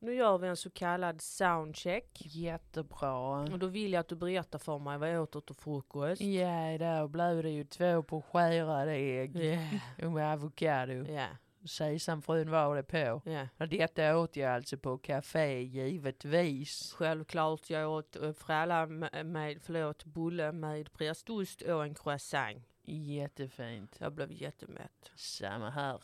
Nu gör vi en så kallad soundcheck. Jättebra. Och då vill jag att du berättar för mig vad jag åt till frukost. Ja, då blev det ju två på skärade ägg och med avokado. Ja, Sesamfrön var det på. Och detta åt jag alltså på café givetvis. Självklart, jag åt äh, fralla med, förlåt, bulle med prästost och en croissant. Jättefint. Jag blev jättemätt. Samma här.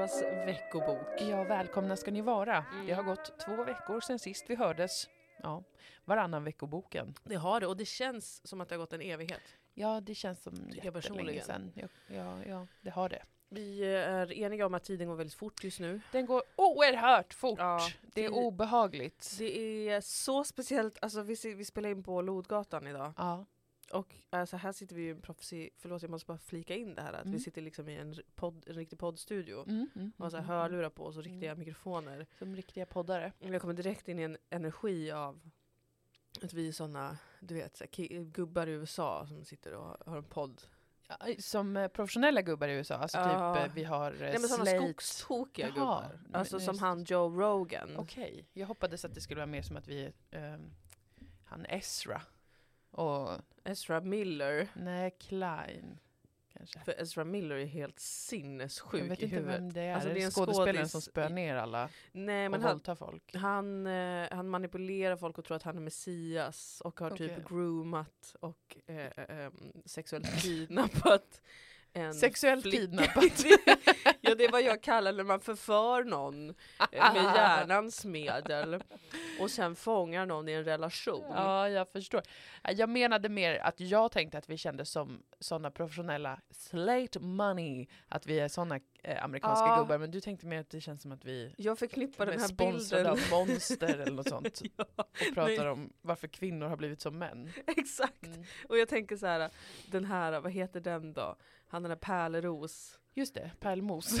Moas veckobok. Ja, välkomna ska ni vara. Mm. Det har gått två veckor sedan sist vi hördes. Ja, varannan veckoboken. Det har det och det känns som att det har gått en evighet. Ja, det känns som jättelänge sedan. Ja, ja, ja, det har det. Vi eh, är eniga om att tiden går väldigt fort just nu. Den går oerhört fort. Ja, det är tid- obehagligt. Det är så speciellt, alltså vi, vi spelar in på Lodgatan idag. Ja, Och alltså, här sitter vi i en proffsig, förlåt jag måste bara flika in det här, att Mm. vi sitter liksom i en, podd, en riktig poddstudio. mm, mm, Och har så här mm, mm. hörlurar på oss och riktiga mikrofoner. Som riktiga poddare. Och Jag kommer direkt in i en energi av att vi är såna, du vet, så här, gubbar i USA som sitter och har en podd. Ja, som eh, professionella gubbar i USA. Alltså Ja. typ, eh, vi har eh, Nej men Slate. skogstokiga gubbar. men Alltså som just- han Joe Rogan. Okej, jag hoppades att det skulle vara mer som att vi, ehm, han Ezra. Och, Ezra Miller. nej, Klein. Kanske. För Ezra Miller är helt sinnessjuk Jag vet inte vem det är. Alltså, det det är är en skådespelaren skådis som spöar ner alla Nej och men han, våldtar folk. han, eh, han manipulerar folk och tror att han är Messias och har Okej. typ groomat och eh, eh, em, sexuellt kidnappat en Sexuellt flicka. kidnappat. ja det är vad jag kallar när man förför någon eh, med hjärnans medel och sen fångar någon i en relation. Ja, jag förstår. Ja, Jag menade mer att jag tänkte att vi kände som sådana professionella slate money, att vi är sådana eh, amerikanska Ja. gubbar, men du tänkte mer att det känns som att vi Jag förknippar den är här sponsrade bilden. av monster eller något sånt ja, och pratar om varför kvinnor har blivit som män. exakt. Mm. Och jag tänker så här, den här, vad heter den då? Han den där Pärleros. Just det, pärlmos.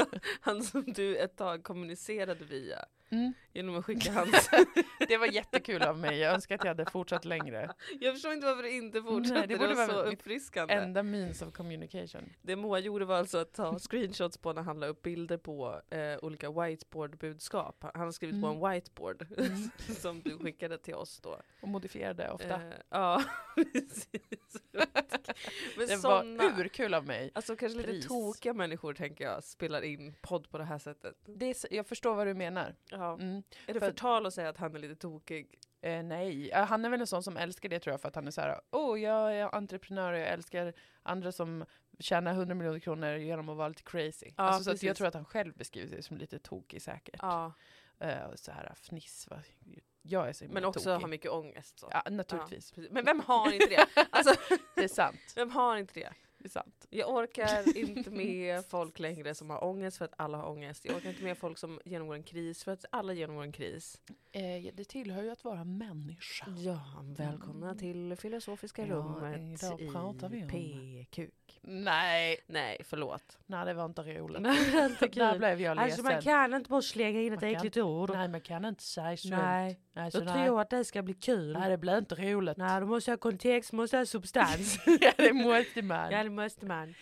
Han som du ett tag kommunicerade via. Mm. Genom att skicka hans... Det var jättekul av mig, jag önskar att jag hade fortsatt längre. jag förstår inte varför du inte fortsatte, Nej, det det, borde var vara så uppfriskande. Enda means of communication. Det Moa gjorde var alltså att ta screenshots på när han la upp bilder på eh, olika whiteboard-budskap. Han har skrivit på Mm. en whiteboard Mm. som du skickade till oss då. Och modifierade ofta. Eh, ja, precis. Men det såna, var urkul av mig. alltså kanske lite pris. tokiga människor tänker jag spelar in podd på det här sättet. Det är, jag förstår vad du menar. Ja. Mm. Är det För- förtal att säga att han är lite tokig? Eh, nej, Eh, han är väl en sån som älskar det tror jag för att han är så här, oh jag är entreprenör och jag älskar andra som tjänar 100 miljoner kronor genom att vara lite crazy. Ja, alltså, så jag tror att han själv beskriver sig som lite tokig säkert. Ja, Eh, och så här fniss, va? jag är så men också tokig. har mycket ångest. Så. Ja, naturligtvis. Ja, men vem har inte det? Alltså, Det är sant. vem har inte det? Det är sant. Jag orkar inte med folk längre som har ångest för att alla har ångest. Jag orkar inte med folk som genomgår en kris för att alla genomgår en kris. Eh, det tillhör ju att vara människa. Ja, välkomna till Filosofiska Ja, rummet idag pratar vi om- PQ. Nej, Nej, förlåt. nej det var inte roligt. Där blev jag Alltså ledsen. man kan inte bara slänga in ett äckligt ord. Nej, man kan inte säga sånt. Nej, Alltså, jag nej. tror att det ska bli kul. nej, det blir inte roligt. Nej, du måste ha kontext, måste ha substans. ja, det måste man. ja, måste man.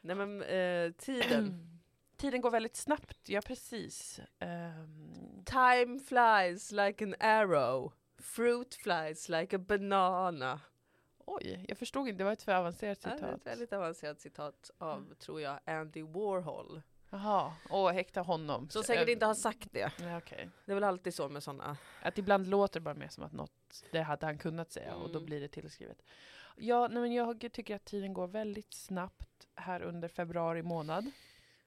Nej men eh, tiden. Tiden går väldigt snabbt, ja precis. Ehm, Time flies like an arrow. Fruit flies like a banana. oj, jag förstod inte, det var ett för avancerat Ja, det är citat. ett väldigt avancerat citat av, tror jag, Andy Warhol. Jaha, och häkta honom. Som säkert Eh, inte har sagt det. Ja, okej. Det är väl alltid så med sådana. Att ibland låter det bara mer som att något, det hade han kunnat säga och då Mm. blir det tillskrivet. Ja, nej, men jag tycker att tiden går väldigt snabbt här under februari månad.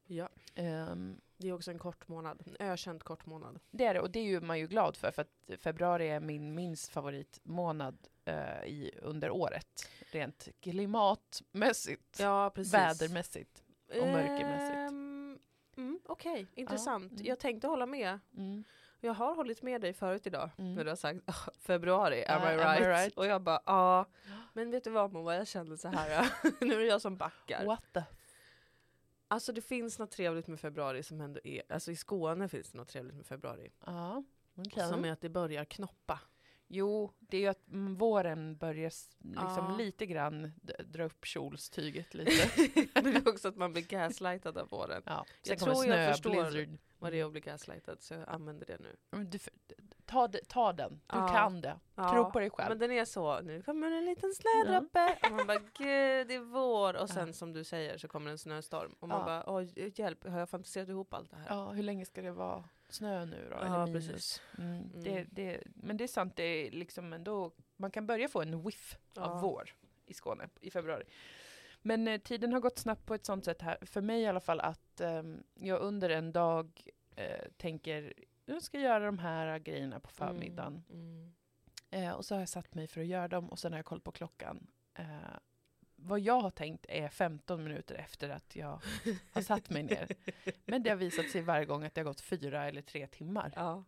Ja. Ehm, Det är också en kort månad. En ökänt kort månad. det är det, och det är ju man ju glad för, för att februari är min minst favoritmånad i, under året. Rent klimatmässigt, Ja, precis. vädermässigt. och mörkermässigt. Ehm, mm, Okej, intressant. mm. Jag tänkte hålla med. Mm. Jag har hållit med dig förut idag Mm. när du har sagt "Ah, februari, am, Ja, I, am I right? right? Och jag bara ja. Men vet du vad Moa, jag känner så här. nu är det jag som backar. What the? Alltså det finns något trevligt med februari som ändå är, alltså i Skåne finns det något trevligt med februari. Ja, okej. Som är att det börjar knoppa. Jo, det är ju att mm, våren börjar liksom Ja. lite grann dra upp kjolstyget lite. Men det är också att man blir gaslightad av våren. Ja, Jag tror snö, jag förstår. blizzard. Vad det är att bli gaslightad så jag använder det nu. Du, ta, ta den, du Ja. kan det. Ja, Tro på dig själv. Men den är så, nu kommer en liten snödroppe. Och man bara gud det är vår. Och sen Ja. som du säger så kommer en snöstorm. Och man Ja. bara oj hjälp, har jag fantiserat ihop allt det här? Ja, hur länge ska det vara snö nu då? Ja, eller precis. Mm, Mm. Det, det, men det är sant, det är liksom ändå, man kan börja få en whiff Ja. av vår i Skåne i februari. Men eh, tiden har gått snabbt på ett sånt sätt här, för mig i alla fall, att ehm, jag under en dag eh, tänker, jag ska göra de här grejerna på förmiddagen. Mm. Eh, och så har jag satt mig för att göra dem och sen har jag koll på klockan. Eh, vad jag har tänkt är 15 minuter efter att jag har satt mig ner. Men det har visat sig varje gång att det har gått fyra eller tre timmar. Ja.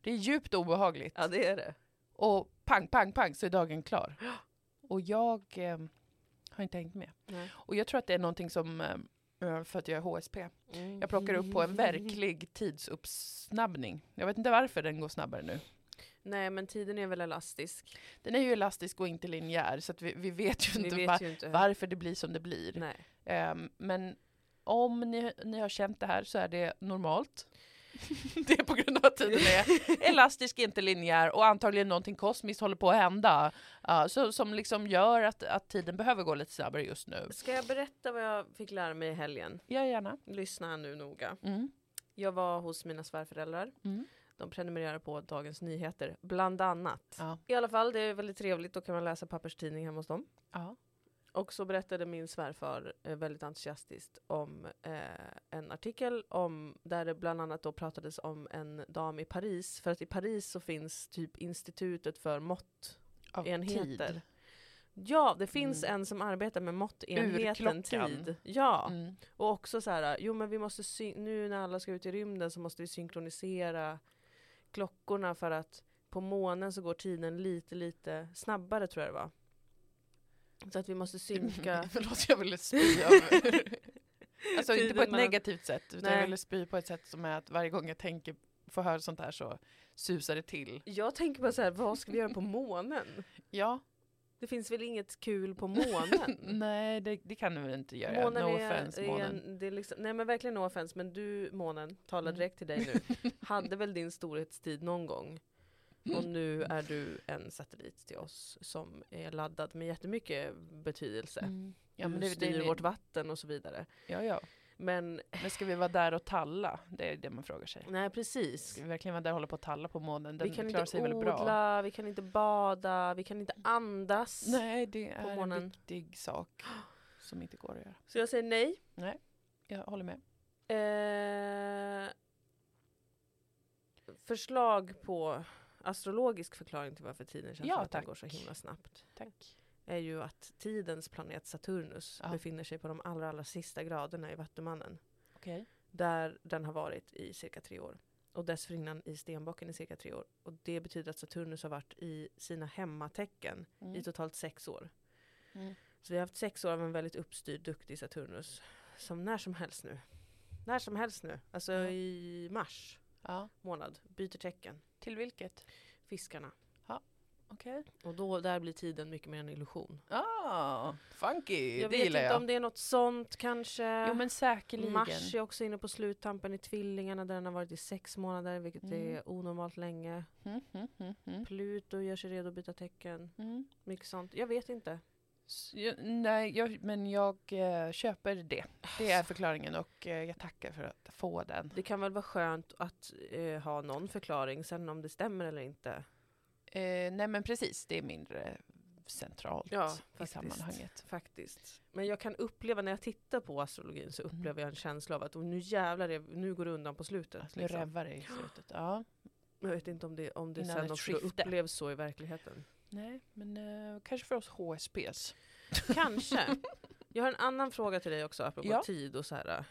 Det är djupt obehagligt. ja det är det. Och pang, pang, pang så är dagen klar. Och jag eh, har inte hängt med. Nej. Och jag tror att det är någonting som, eh, för att jag är HSP, Mm. jag plockar upp på en verklig tidsuppsnabbning. Jag vet inte varför den går snabbare nu. Nej men tiden är väl elastisk. Den är ju elastisk och inte linjär, så vi, vi vet ju inte vet var, ju inte. varför det blir som det blir. Nej. Ehm, men om ni, ni har känt det här så är det normalt. det är på grund av att tiden är elastisk, inte linjär och antagligen någonting kosmiskt håller på att hända. Ja, så, som liksom gör att, att tiden behöver gå lite snabbare just nu. Ska jag berätta vad jag fick lära mig i helgen? Ja, gärna. Lyssna nu noga. Mm. Jag var hos mina svärföräldrar. Mm. De prenumererar på Dagens Nyheter, bland annat. Ja. I alla fall, det är väldigt trevligt. Då kan man läsa papperstidning hemma hos dem. Ja. Och så berättade min svärfar eh, väldigt entusiastiskt om eh, en artikel om, där det bland annat då pratades om en dam i Paris. För att i Paris så finns typ institutet för måttenheter. tid. Ja, det finns Mm. en som arbetar med måttenheten tid. Ja, Mm. och också så här, jo men vi måste sy- nu när alla ska ut i rymden så måste vi synkronisera klockorna för att på månen så går tiden lite, lite snabbare tror jag det var. Så att vi måste synka. Förlåt, jag ville spy alltså inte på ett negativt sätt, utan Nej. jag ville spy på ett sätt som är att varje gång jag tänker, får höra sånt här så susar det till. Jag tänker bara så här, vad ska vi göra på månen? Ja, Det finns väl inget kul på månen? nej det, det kan du väl inte göra. Månen no är, offense är månen. en, det är liksom, nej men verkligen no offense, men du månen, talar Mm. direkt till dig nu, hade väl din storhetstid någon gång? Och nu är du en satellit till oss som är laddad med jättemycket betydelse. Mm. Ja, du men det, det, styr det, vårt vatten och så vidare. ja, ja. Men Men ska vi vara där och talla? Det är det man frågar sig. nej precis. Ska vi verkligen vara där och hålla på och talla på månen? Den Vi kan klarar inte sig odla, bra? vi kan inte bada, vi kan inte andas. Nej, det är en månen. viktig sak som inte går att göra. Så jag säger nej. Jag håller med. Eh, förslag på astrologisk förklaring till varför tiden känns Ja, som att den tack. går så himla snabbt Tack. är ju att tidens planet Saturnus Ja. befinner sig på de allra, allra sista graderna i Vattumannen Okej. där den har varit i cirka tre år och dessförinnan i Stenbocken i cirka tre år. Och det betyder att Saturnus har varit i sina hemmatecken i Mm. totalt sex år. Mm. Så vi har haft sex år av en väldigt uppstyrd, duktig Saturnus som när som helst nu, när som helst nu, alltså Ja. i mars Ja. månad byter tecken. Till vilket? Fiskarna. Okej. Och då, där blir tiden mycket mer en illusion. Ah, funky. Jag det vet inte jag. om det är något sånt kanske. Jo men säkerligen. Mars är också inne på sluttampen i tvillingarna där den har varit i sex månader vilket Mm. är onormalt länge. Mm, mm, mm, mm. Pluto gör sig redo att byta tecken. Mm. Mycket sånt. Jag vet inte. Nej, jag, men jag eh, köper det. Det är förklaringen och eh, jag tackar för att få den. Det kan väl vara skönt att eh, ha någon förklaring sen om det stämmer eller inte. Eh, nej men precis, det är mindre centralt Ja, i sammanhanget. Faktiskt. Men jag kan uppleva när jag tittar på astrologin så Mm. upplever jag en känsla av att oh, nu jävlar, är, nu går det undan på slutet. Alltså, Nu liksom. rävar det i slutet. Ja. Jag vet inte om det, om det Innan sen också skifte. upplevs så i verkligheten. Nej, men eh, kanske för oss HSPs. Kanske. Jag har en annan fråga till dig också apropå Ja. tid och så här. äh,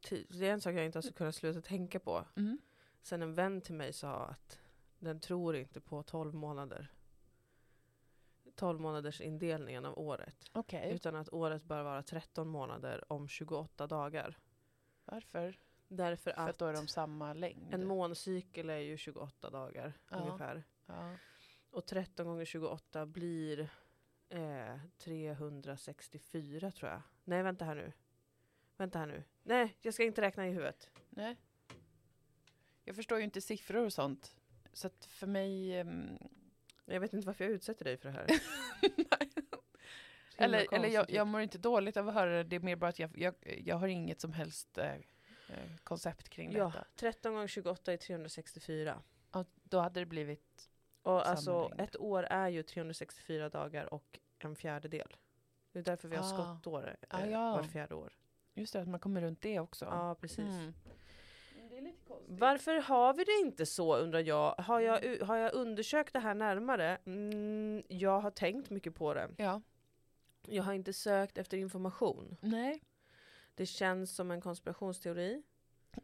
Tid. Det är en sak jag inte har kunnat sluta tänka på. Mm. Sen en vän till mig sa att den tror inte på 12 månader. 12 månaders indelningen av året. Okej, Utan att året bör vara 13 månader om 28 dagar. varför? Därför För att att då är de samma längd? en måncykel är ju 28 dagar Ja. ungefär. ja. Och 13 gånger 28 blir eh, 364 tror jag. Nej, vänta här nu. Vänta här nu. Nej, jag ska inte räkna i huvudet. Nej. Jag förstår ju inte siffror och sånt. Så att för mig... ehm, Jag vet inte varför jag utsätter dig för det här. eller eller jag, jag mår inte dåligt av att höra det. Det är mer bara att jag, jag, jag har inget som helst eh, eh, koncept kring Ja, detta. 13 gånger 28 är 364. Och då hade det blivit... Och alltså längd. ett år är ju 364 dagar och en fjärdedel. Det är därför vi har Ah. skottår Ah, eh, ja. var fjärde år. Just det, att man kommer runt det också. Ja, precis. Mm. Det är lite konstigt. Varför har vi det inte så undrar jag? Har jag, u- har jag undersökt det här närmare? Mm, jag har tänkt mycket på det. Ja. Jag har inte sökt efter information. Nej. Det känns som en konspirationsteori.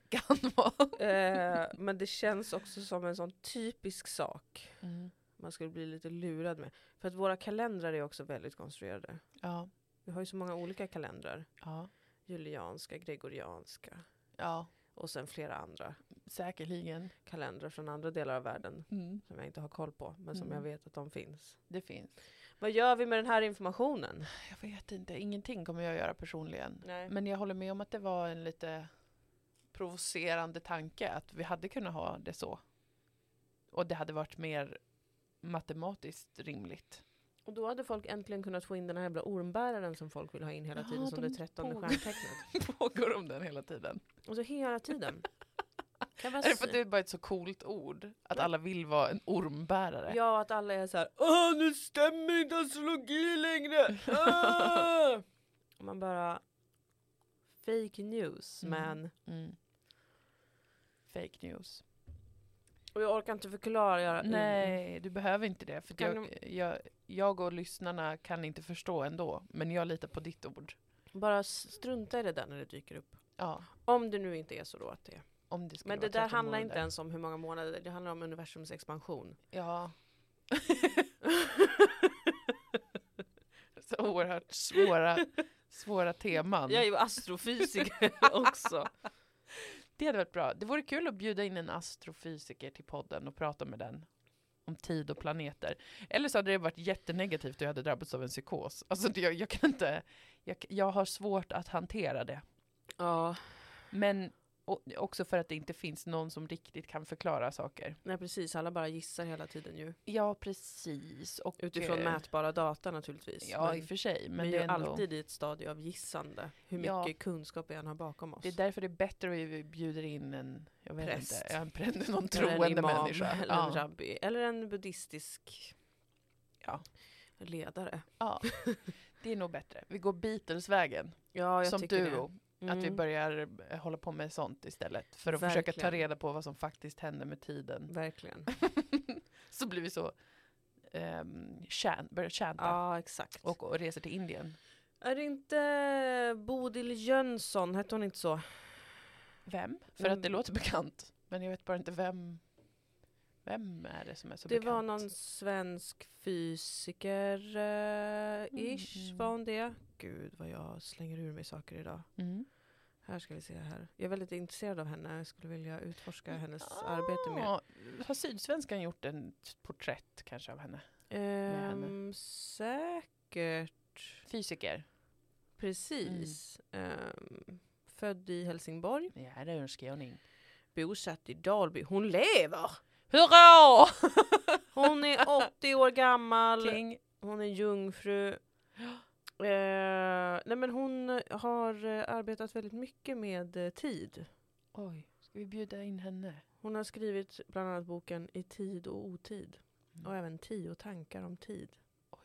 Kan vara. Eh, men det känns också som en sån typisk sak Mm. man skulle bli lite lurad med. För att våra kalendrar är också väldigt konstruerade. Ja. Vi har ju så många olika kalendrar. Ja. Julianska, gregorianska Ja. och sen flera andra Säkerligen. kalendrar från andra delar av världen Mm. som jag inte har koll på men som Mm. jag vet att de finns. Det finns. Vad gör vi med den här informationen? Jag vet inte, ingenting kommer jag göra personligen. Nej. Men jag håller med om att det var en lite provocerande tanke att vi hade kunnat ha det så. Och det hade varit mer matematiskt rimligt. Och då hade folk äntligen kunnat få in den här jävla ormbäraren som folk vill ha in hela Ja, tiden som de det trettonde på- stjärntecknet. Pågår om den hela tiden? Och så hela tiden. Kan jag Är det för att det är bara ett så coolt ord? Att alla vill vara en ormbärare? Ja, att alla är så här. Åh, nu stämmer inte astrologi längre! Man bara... Fake news, Mm. man. Mm. Fake news. Och jag orkar inte förklara. Nej, du behöver inte det. För att Kan jag, jag, jag och lyssnarna kan inte förstå ändå. Men jag litar på ditt ord. Bara strunta i det där när det dyker upp. Ja, Om det nu inte är så då att det är. om det Men det där 13 handlar månader. inte ens om hur många månader, det handlar om universums expansion. Ja. så oerhört svåra, svåra teman. Jag är ju astrofysiker också. Det hade varit bra. Det vore kul att bjuda in en astrofysiker till podden och prata med den om tid och planeter. Eller så hade det varit jättenegativt och jag hade drabbats av en psykos. Alltså jag, jag kan inte, jag, jag har svårt att hantera det. Ja, Men och, också för att det inte finns någon som riktigt kan förklara saker. nej precis. Alla bara gissar hela tiden ju. Ja, precis. Och, Utifrån eh, mätbara data naturligtvis. Ja, i men och för sig. men vi det är är ändå, alltid i ett stadie av gissande. Hur Ja. mycket kunskap vi än har bakom oss. Det är därför det är bättre att vi bjuder in en, jag vet Präst. inte, ja, en präst, någon Eller troende imam, människa. Eller Ja. en rabbi. Eller en buddhistisk Ja. ledare. ja, det är nog bättre. Vi går Beatles-vägen Ja, jag som tycker duo. det. Att vi Mm, börjar eh, hålla på med sånt istället. För att försöka ta Verkligen. reda på vad som faktiskt händer med tiden. Verkligen. så blir vi så um, tjän, börjar tjänta Ja, exakt. och, och reser till Indien. Är det inte Bodil Jönsson, hette hon inte så? Vem? För att det Mm. låter bekant. Men jag vet bara inte vem. Vem är det som är så det bekant? var någon svensk fysiker eh, ish, Mm. var hon det? Gud vad jag slänger ur mig saker idag. Mm. Här ska vi se här. Jag är väldigt intresserad av henne, jag skulle vilja utforska hennes arbete mer. Har Sydsvenskan gjort en porträtt kanske av henne? henne. Ehm, säkert. Fysiker? Precis. Ehm, född i Helsingborg. Ja, det är en skåning. Bosatt i Dalby. Hon lever! Hurra! Hon är 80 år gammal. King. Hon är jungfru. Eh, nej men hon har eh, arbetat väldigt mycket med eh, tid. Oj, ska vi bjuda in henne? Hon har skrivit bland annat boken I tid och otid. Och även Tio tankar om tid. Oj.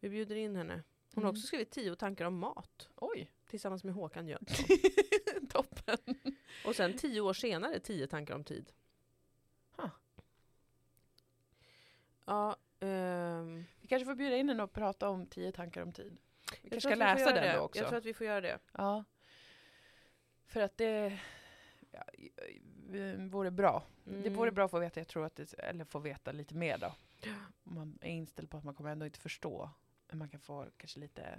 Vi bjuder in henne. Hon har Mm. också skrivit Tio tankar om mat. Oj, Tillsammans med Håkan Jönsson. toppen. och sen tio år senare Tio tankar om tid. Ja, ehm, Vi kanske får bjuda in henne och prata om tio tankar om tid. Vi jag kanske ska läsa den det. då också. Jag tror att vi får göra det. Ja. För att det ja, eh, vore bra. Det Mm. vore bra att få veta, jag tror att det, eller få veta lite mer då. Om man är inställd på att man kommer ändå inte förstå. Men man kan få kanske lite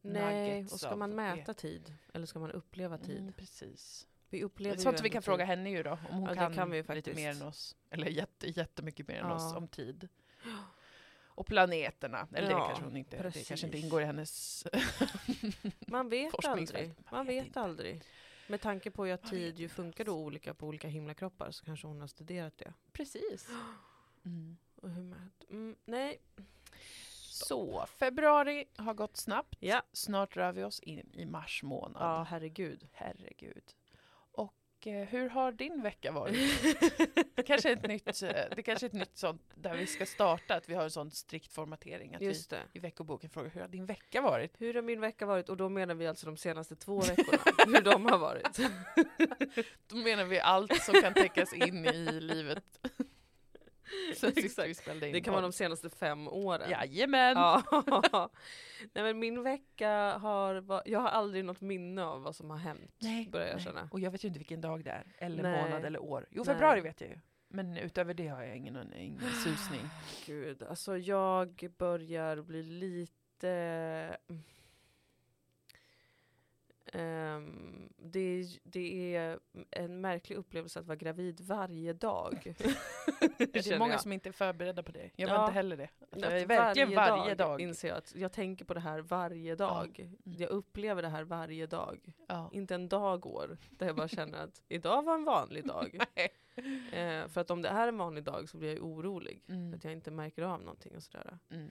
Nej, och ska man det. mäta tid? Eller ska man uppleva tid? Mm, precis. Vi upplever ju som vi kan fråga henne ju då. Om hon Ja, det kan, kan vi lite mer än oss. Eller jätte, jättemycket mer än Ja. oss om tid. Och planeterna, eller det Ja, kanske hon inte, det precis. kanske inte ingår i hennes... Man vet aldrig. Man Man vet inte. aldrig. Med tanke på att Man tid ju funkar då olika på olika himlakroppar så kanske hon har studerat det. Precis. Mm. Och hur mät... mm, nej. Så, februari har gått snabbt. Ja. Snart rör vi oss in i mars månad. Ja, herregud. Herregud. Och eh, hur har din vecka varit? kanske ett nytt, eh, det kanske är ett nytt sånt där vi ska starta, att vi har en sån strikt formatering. Att Just det. vi i veckoboken frågar hur har din vecka varit? Hur har min vecka varit? Och då menar vi alltså de senaste två veckorna. hur de har varit. Då menar vi allt som kan täckas in i livet. Exakt. Det kan vara podd. de senaste fem åren. Jajamän! Ja. Nej men min vecka har, jag har aldrig något minne av vad som har hänt. Nej, börjar jag nej. känna. Och jag vet ju inte vilken dag det är, eller Nej. månad eller år. Jo, februari vet jag ju. Men utöver det har jag ingen, ingen susning. Gud, alltså jag börjar bli lite... Ehm, det, är- det är en märklig upplevelse att vara gravid varje dag. Det är många jag. som inte är förberedda på det. Jag var Ja. inte heller det. Att jag är verkligen varje, dag. inser jag att jag tänker på det här varje dag. Mm. Jag upplever det här varje dag. Ja. Inte en dag går där jag bara känner att idag var en vanlig dag. Eh, för att om det är en vanlig dag så blir jag orolig. Mm. Att jag inte märker av någonting och sådär. Mm.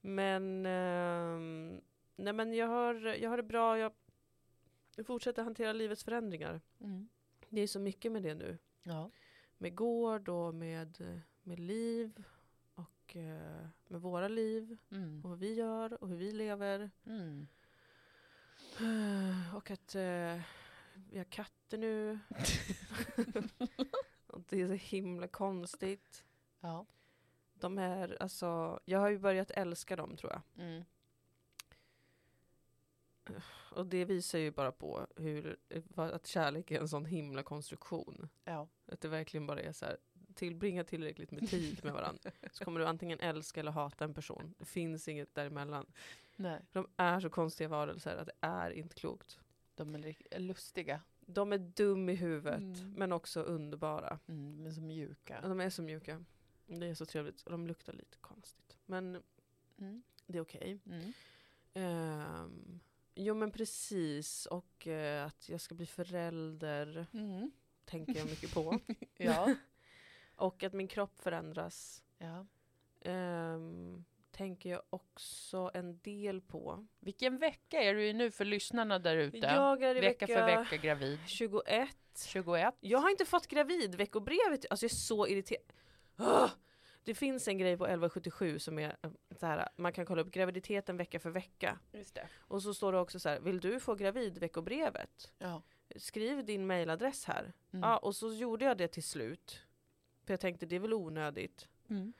Men, ehm, nej men jag, har, jag har det bra. Jag, jag fortsätter hantera livets förändringar. Mm. Det är så mycket med det nu. Ja. Med gård och med, med liv. Och eh, med våra liv. Mm. Och vad vi gör och hur vi lever. Mm. Och att eh, vi har katter nu. och det är så himla konstigt. Ja. De är, alltså, jag har ju börjat älska dem tror jag. Mm. Och det visar ju bara på hur, att kärlek är en sån himla konstruktion. Ja. Att det verkligen bara är så här, tillbringa tillräckligt med tid med varandra. Så kommer du antingen älska eller hata en person. Det finns inget däremellan. Nej. De är så konstiga varelser att det är inte klokt. De är lustiga. De är dum i huvudet, Mm. men också underbara. Mm. Men så mjuka. De är så mjuka. Det är så trevligt. De luktar lite konstigt. Men Mm. det är okej. Mm. Ehm, jo men precis. Och eh, att jag ska bli förälder Mm. tänker jag mycket på. Ja. och att min kropp förändras ja. ehm, tänker jag också en del på. Vilken vecka är du i nu för lyssnarna där ute? Jag är i Vecka vecka, för vecka gravid. 21. 21. Jag har inte fått gravidveckobrevet. Alltså jag är så irriterad. Det finns en grej på 1177 som är eh, så här, man kan kolla upp graviditeten vecka för vecka. Just det. Och så står det också så här, vill du få gravidveckobrevet? Ja. Skriv din mailadress här. Mm. Ja, och så gjorde jag det till slut. För jag tänkte det är väl onödigt. Mm.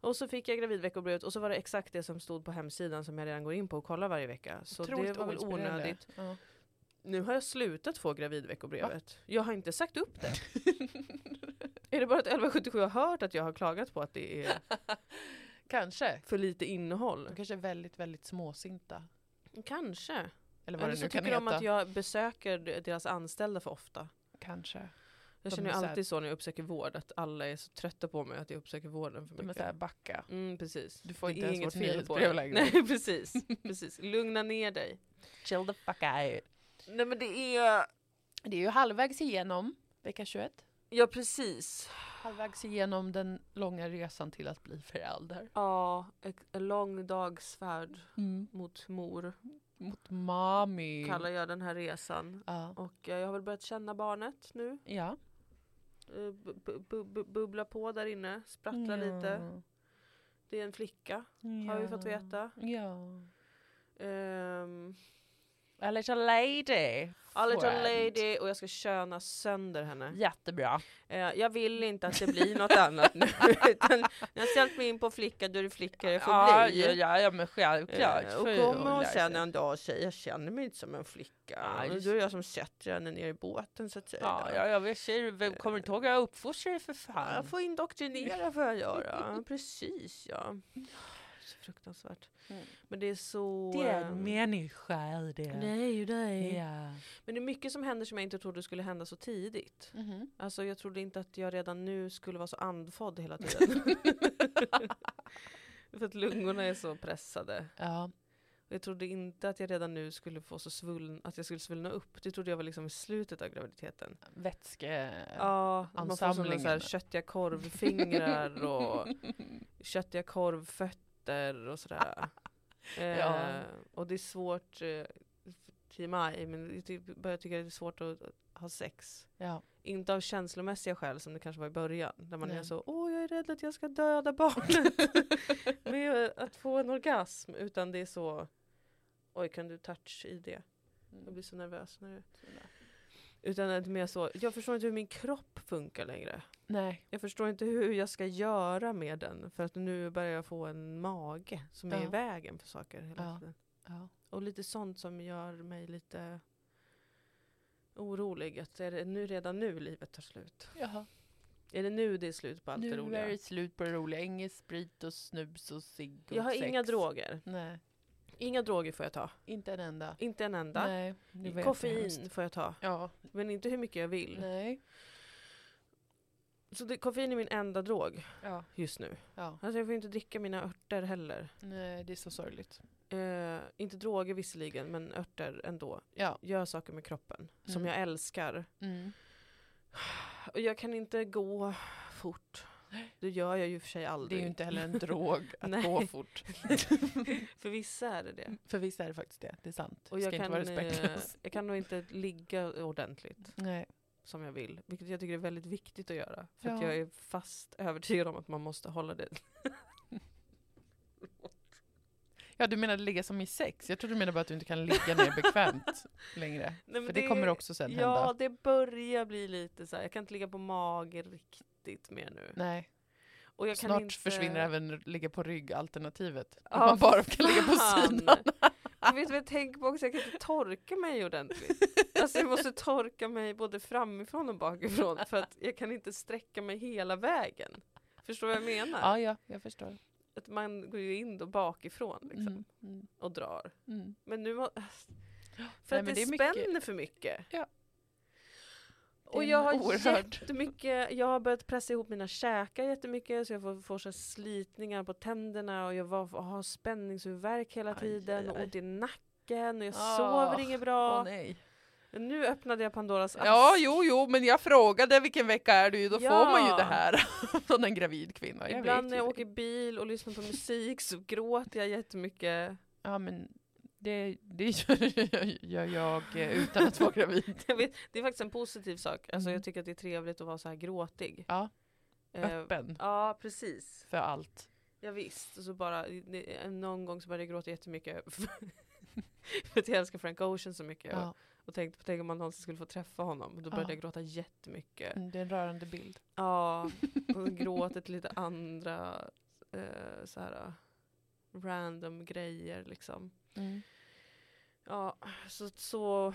Och så fick jag gravidveckobrevet och så var det exakt det som stod på hemsidan som jag redan går in på och kollar varje vecka. Så Otroligt det var väl onödigt. Ja. Nu har jag slutat få gravidveckobrevet. Jag har inte sagt upp det. är det bara att 1177 har hört att jag har klagat på att det är Kanske. för lite innehåll? De kanske är väldigt, väldigt småsinta. Kanske. Eller vad Eller det så nu kan tycker de heta. att jag besöker deras anställda för ofta. Kanske. Jag De känner är ju så här- alltid så när jag uppsöker vård, att alla är så trötta på mig att jag uppsöker vården för De är mycket. såhär backa. Mm, precis. Du får Det inte är ens inget vårt fel på nyhetsbrev längre. Nej, precis. precis. Lugna ner dig. Chill the fuck out. Nej men det är... Det är ju halvvägs igenom vecka 21. Ja precis. Halvvägs igenom den långa resan till att bli förälder. Ja, en lång dags färd Mm. mot mor Mot mami. kallar jag den här resan. Ja. Och eh, jag har väl börjat känna barnet nu. Ja. Eh, bu- bu- bu- bu- Bubbla på där inne, sprattla lite. Det är en flicka, har vi fått veta. Ja. Um, A little lady. a little lady och jag ska köna sönder henne. Jättebra. Eh, jag vill inte att det blir något annat nu. Utan när jag ställt mig in på flicka, då är det flicka det får ja, bli. ja, ja, ja, men självklart. Eh, och kommer hon sen en dag och säger jag känner mig inte som en flicka. Ja, just då är jag som sätter henne ner i båten så att säga. Ja, ja, jag vet, ser, vem kommer inte ihåg att jag uppfostrade dig för fan. Jag får indoktrinera får jag göra. Precis ja. Så fruktansvärt. Mm. Men det är så... Det är eh, en människa är det. Det är ju det. Ja. Men det är mycket som händer som jag inte trodde skulle hända så tidigt. Mhm. Alltså jag trodde inte att jag redan nu skulle vara så andfådd hela tiden. För att lungorna är så pressade. Ja. Jag trodde inte att jag redan nu skulle få så svuln, att jag skulle svullna upp. Det trodde jag var liksom i slutet av graviditeten. Vätske... Ja, att man får sådana så här köttiga korvfingrar och köttiga korvfötter och sådär. eh, Ja. Och det är svårt eh, maj, men jag börjar tycka att det är svårt att ha sex. Ja. Inte av känslomässiga skäl som det kanske var i början. Där man är Nej. så, åh jag är rädd att jag ska döda barnet. med att få en orgasm. Utan det är så, oj kan du touch i det? Jag Mm. blir så nervös. När du... Utan att det mer så, jag förstår inte hur min kropp funkar längre. Nej. Jag förstår inte hur jag ska göra med den. För att nu börjar jag få en mage som är i Ja. vägen för saker hela Ja. tiden. Ja. Och lite sånt som gör mig lite orolig. Att är det nu, redan nu livet tar slut? Jaha. Är det nu det är slut på allt det Nu roliga? är det slut på det roliga. Ingen sprit och snus och cigg och Jag har sex. inga droger. Nej, Inga droger får jag ta. inte en enda. Inte en enda. Nej, det vet jag. Koffein får jag ta. Ja, Men inte hur mycket jag vill. nej. Så det, koffein är min enda drog Ja, just nu. ja. Alltså jag får inte dricka mina örter heller. Nej, det är så sorgligt. Eh, inte droger visserligen, men örter ändå. Ja. Gör saker med kroppen som Mm. jag älskar. Mm. Och jag kan inte gå fort. Det gör jag ju för sig Det är aldrig. ju inte heller en drog att gå fort. för vissa är det det. För vissa är det faktiskt det. Det är sant. Och jag kan, eh, jag kan nog inte ligga ordentligt Nej. som jag vill. Vilket jag tycker är väldigt viktigt att göra. För att Ja. jag är fast övertygad om att man måste hålla det. Ja, du menade ligga som i sex? Jag trodde du menade bara att du inte kan ligga ner bekvämt längre. Nej, För det, kommer också sen Ja, hända. det börjar bli lite så här. Jag kan inte ligga på mage riktigt mer nu. Nej, Och jag kan snart inte... försvinner även ligga på rygg-alternativet. Ja, man bara kan ligga på sidan. Jag vet vad jag tänker på också, jag kan inte torka mig ordentligt. Alltså jag måste torka mig både framifrån och bakifrån för att jag kan inte sträcka mig hela vägen. Förstår du vad jag menar? Ja, ja, jag förstår. Att man går ju in då bakifrån liksom, Mm, mm, och drar. mm. Men nu må... För Nej, att det, det är mycket- spänner för mycket. Ja. Och jag har oerhört- jättemycket, jag har börjat pressa ihop mina käkar jättemycket så jag får, får så slitningar på tänderna och jag var, har spänningshuvudvärk hela Aj, tiden aj, och aj. ont i nacken och jag Ah, sover inget bra. Nej. Nu öppnade jag Pandoras ask. Ja, jo, jo, men jag frågade vilken vecka är du Då Ja. får man ju det här från en gravid kvinna. Jag Ibland när jag det. åker bil och lyssnar på musik så gråter jag jättemycket. Ja, men det, det gör, jag eh, utan att vara gravid. Vet, det är faktiskt en positiv sak. Alltså Mm. jag tycker att det är trevligt att vara så här gråtig. Ja, Eh, öppen Ja, precis. för allt. Ja, visst. Och så bara, någon gång så började jag gråta jättemycket. för att jag älskar Frank Ocean så mycket. Ja, Och, och tänkte på tänk om man någonsin skulle få träffa honom. Då började Ja. jag gråta jättemycket. mm, det är en rörande bild. Ja, och gråter till lite andra eh, så här, random grejer liksom. Mm. Ja, så, så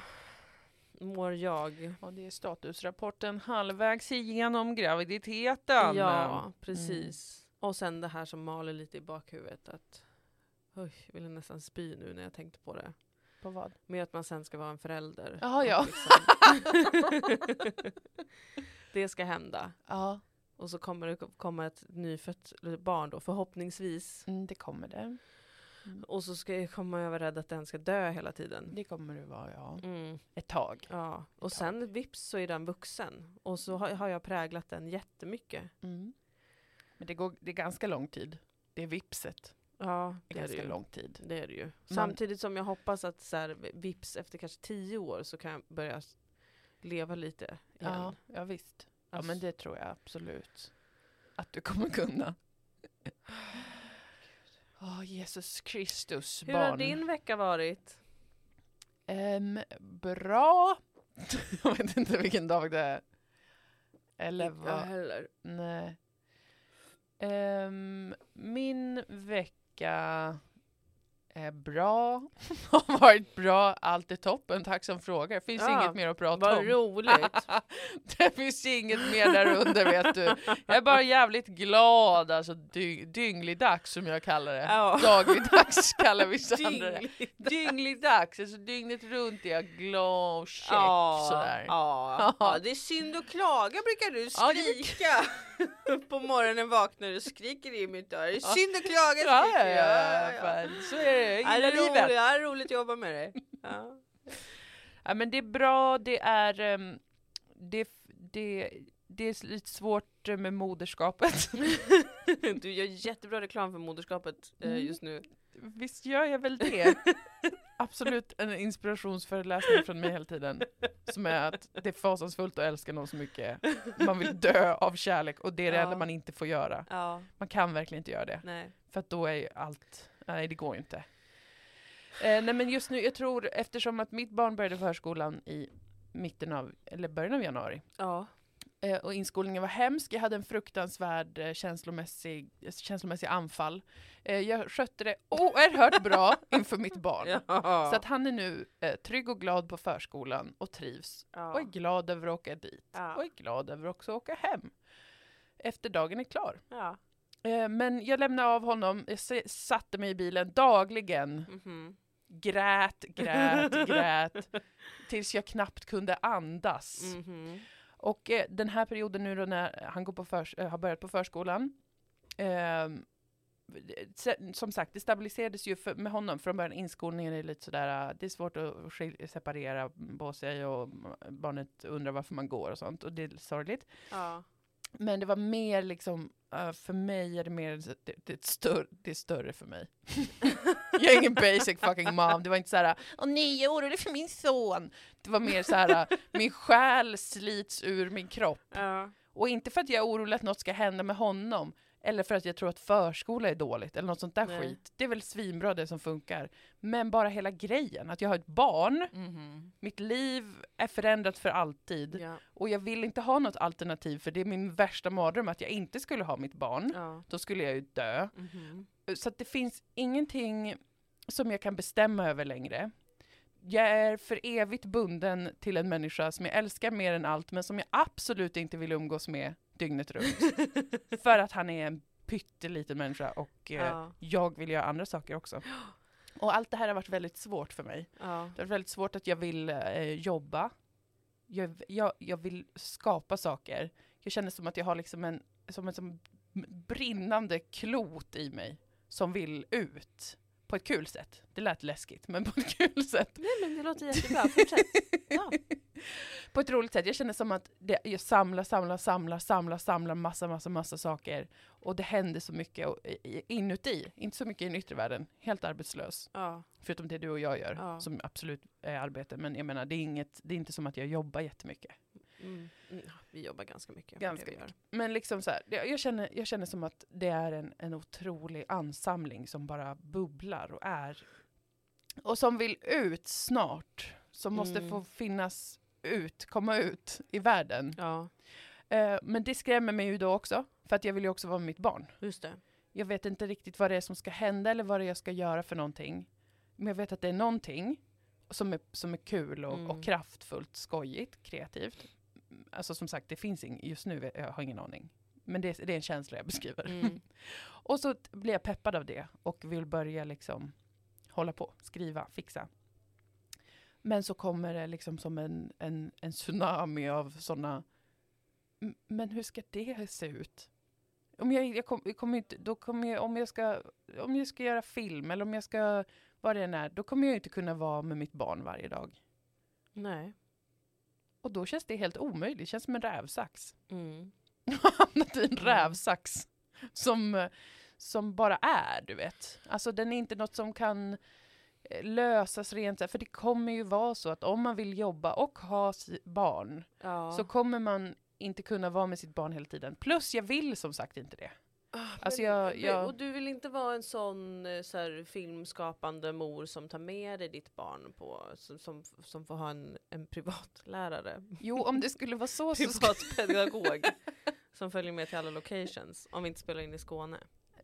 mår jag. Och det är statusrapporten halvvägs igenom graviditeten. Ja, precis. Och sen det här som maler lite i bakhuvudet att Oj, jag ville nästan spy nu när jag tänkte på det. På vad? Med att man sen ska vara en förälder. Jaha, Och ja. liksom- det ska hända. Ja, Och så kommer det komma ett nyfött barn då, förhoppningsvis. mm, det kommer det. Mm. Och så ska jag komma vara rädd att den ska dö hela tiden. Det kommer det vara, ja. Mm. Ett tag. Ja, och tag. sen vips så är den vuxen. Och så har, har jag präglat den jättemycket. Mm. Men det, går, det är ganska lång tid. Det är vipset. Ja, Det det är det ganska ju. lång tid. Det är det ju. Samtidigt som jag hoppas att så här, vips efter kanske tio år så kan jag börja leva lite igen. Ja, ja visst. Ja, Alltså- men det tror jag absolut att du kommer kunna. Åh, Jesus Kristus, Hur barn. har din vecka varit? Ehm, bra. jag vet inte vilken dag det är. Eller Inte vad. heller. Nej. Ehm, min vecka är bra. har varit bra. Allt är toppen. Tack som frågar. Finns Ja, inget mer att prata Vad om. roligt. det finns inget mer där under vet du. Jag är bara jävligt glad. Alltså dy dyngligdags som jag kallar det. Ja. Dagligdags kallar vissa andra det. Dyngligdags, alltså dygnet runt är jag glad och check Ja, sådär. ja. ja, det är synd att klaga brukar du skrika. På morgonen vaknar du och skriker i mitt dörr. Synd att klaga Ja, ja, skriker ja, jag. fan, så är det. Ja, det Gilla är roligt, livet. det är roligt att jobba med dig. Ja. Ja, men det är bra, det är, ehm, det, det, det är lite svårt med moderskapet. Du gör jättebra reklam för moderskapet eh, Mm. just nu. Visst gör jag väl det? Absolut en inspirationsföreläsning från mig hela tiden. Som är att det är fasansfullt att älska någon så mycket. Man vill dö av kärlek och det är det Ja. enda man inte får göra. Ja, Man kan verkligen inte göra det. nej. För att då är ju allt, nej det går ju inte. Eh, nej men just nu, jag tror eftersom att mitt barn började förskolan i mitten av, eller början av januari. Ja. Eh, och inskolningen var hemsk, jag hade en fruktansvärd eh, känslomässig, känslomässig anfall. Eh, jag skötte det oerhört bra inför mitt barn. Ja. Så att han är nu eh, trygg och glad på förskolan och trivs. ja. Och är glad över att åka dit. Ja. Och är glad över också att åka hem. Efter dagen är klar. Eh, men jag lämnade av honom, jag satte mig i bilen dagligen. Mhm. Grät, grät, grät. Tills jag knappt kunde andas. Mhm. Och eh, den här perioden nu då när han går på förs- äh, har börjat på förskolan. Eh, som sagt, det stabiliserades ju för, med honom från början. Inskolningen är lite sådär, ah, det är svårt att skil- separera på sig och barnet undrar varför man går och sånt. Och det är sorgligt. Ja. Men det var mer liksom, eh, för mig är det mer, det, det, är större, det är större för mig. jag är ingen basic fucking mom. Det var inte så här, åh nej jag är orolig för min son. Det var mer så här, min själ slits ur min kropp. Ja. Och inte för att jag är orolig att något ska hända med honom. Eller för att jag tror att förskola är dåligt eller något sånt där Nej. skit. Det är väl svinbra det som funkar. Men bara hela grejen, att jag har ett barn, mitt liv är förändrat för alltid. Ja. Och jag vill inte ha något alternativ för det är min värsta mardröm att jag inte skulle ha mitt barn. Ja. Då skulle jag ju dö. Mhm. Så det finns ingenting som jag kan bestämma över längre. Jag är för evigt bunden till en människa som jag älskar mer än allt men som jag absolut inte vill umgås med dygnet runt. för att han är en pytteliten människa och eh, Ja. jag vill göra andra saker också. Och allt det här har varit väldigt svårt för mig. Ja. Det har varit väldigt svårt att jag vill eh, jobba. Jag, jag, jag vill skapa saker. Jag känner som att jag har liksom en, som en som brinnande klot i mig som vill ut. På ett kul sätt. Det lät läskigt, men på ett kul sätt. Nej men det låter jättebra, fortsätt. Ja. på ett roligt sätt. Jag känner som att det, jag samlar, samlar, samlar, samlar, samlar massa, massa, massa saker. Och det händer så mycket och, inuti. Inte så mycket i den yttre världen. Helt arbetslös. Ja. Förutom det du och jag gör, Ja. som absolut är arbete. Men jag menar, det är, inget, det är inte som att jag jobbar jättemycket. Mm. Mm, Vi jobbar ganska mycket. Ganska gör. Men liksom så här, jag, känner, jag känner som att det är en, en otrolig ansamling som bara bubblar och är. Och som vill ut snart. Som måste Mm. få finnas ut, komma ut i världen. Ja, Eh, men det skrämmer mig ju då också. För att jag vill ju också vara med mitt barn. just det. Jag vet inte riktigt vad det är som ska hända eller vad det är jag ska göra för någonting. Men jag vet att det är någonting som är, som är kul och, Mm. och kraftfullt, skojigt, kreativt. Alltså som sagt, det finns ing, just nu, jag har ingen aning. Men det, är- det är en känsla jag beskriver. Mm. och så blir jag peppad av det och vill börja liksom hålla på, skriva, fixa. Men så kommer det liksom som en, en, en tsunami av sådana "M- men hur ska det se ut? Om jag, jag, kom, jag kommer inte, då kommer jag, om jag ska, om jag ska göra film eller om jag ska, vad det än är, då kommer jag inte kunna vara med mitt barn varje dag. Nej. Och då känns det helt omöjligt, det känns som en rävsax. Mm. Hamnat i en Mm. rävsax som, som bara är, du vet. Alltså den är inte något som kan eh, lösas rent, för det kommer ju vara så att om man vill jobba och ha barn Ja. så kommer man inte kunna vara med sitt barn hela tiden. Plus jag vill som sagt inte det. Ah, Alltså men- jag- jag- Och du vill inte vara en sån eh, så här, filmskapande mor som tar med dig ditt barn på, som, som, som får ha en, en privatlärare? Jo, om det skulle vara så Privatpedagog som följer med till alla locations om vi inte spelar in i Skåne.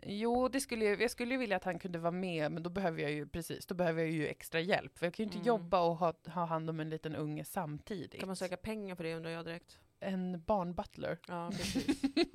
Jo, det skulle jag, skulle vilja att han kunde vara med, men då behöver jag ju precis, då behöver jag ju extra hjälp. För jag kan ju inte Mm. jobba och ha, ha hand om en liten unge samtidigt. Kan man söka pengar för det undrar jag direkt. En barnbutler. Ja,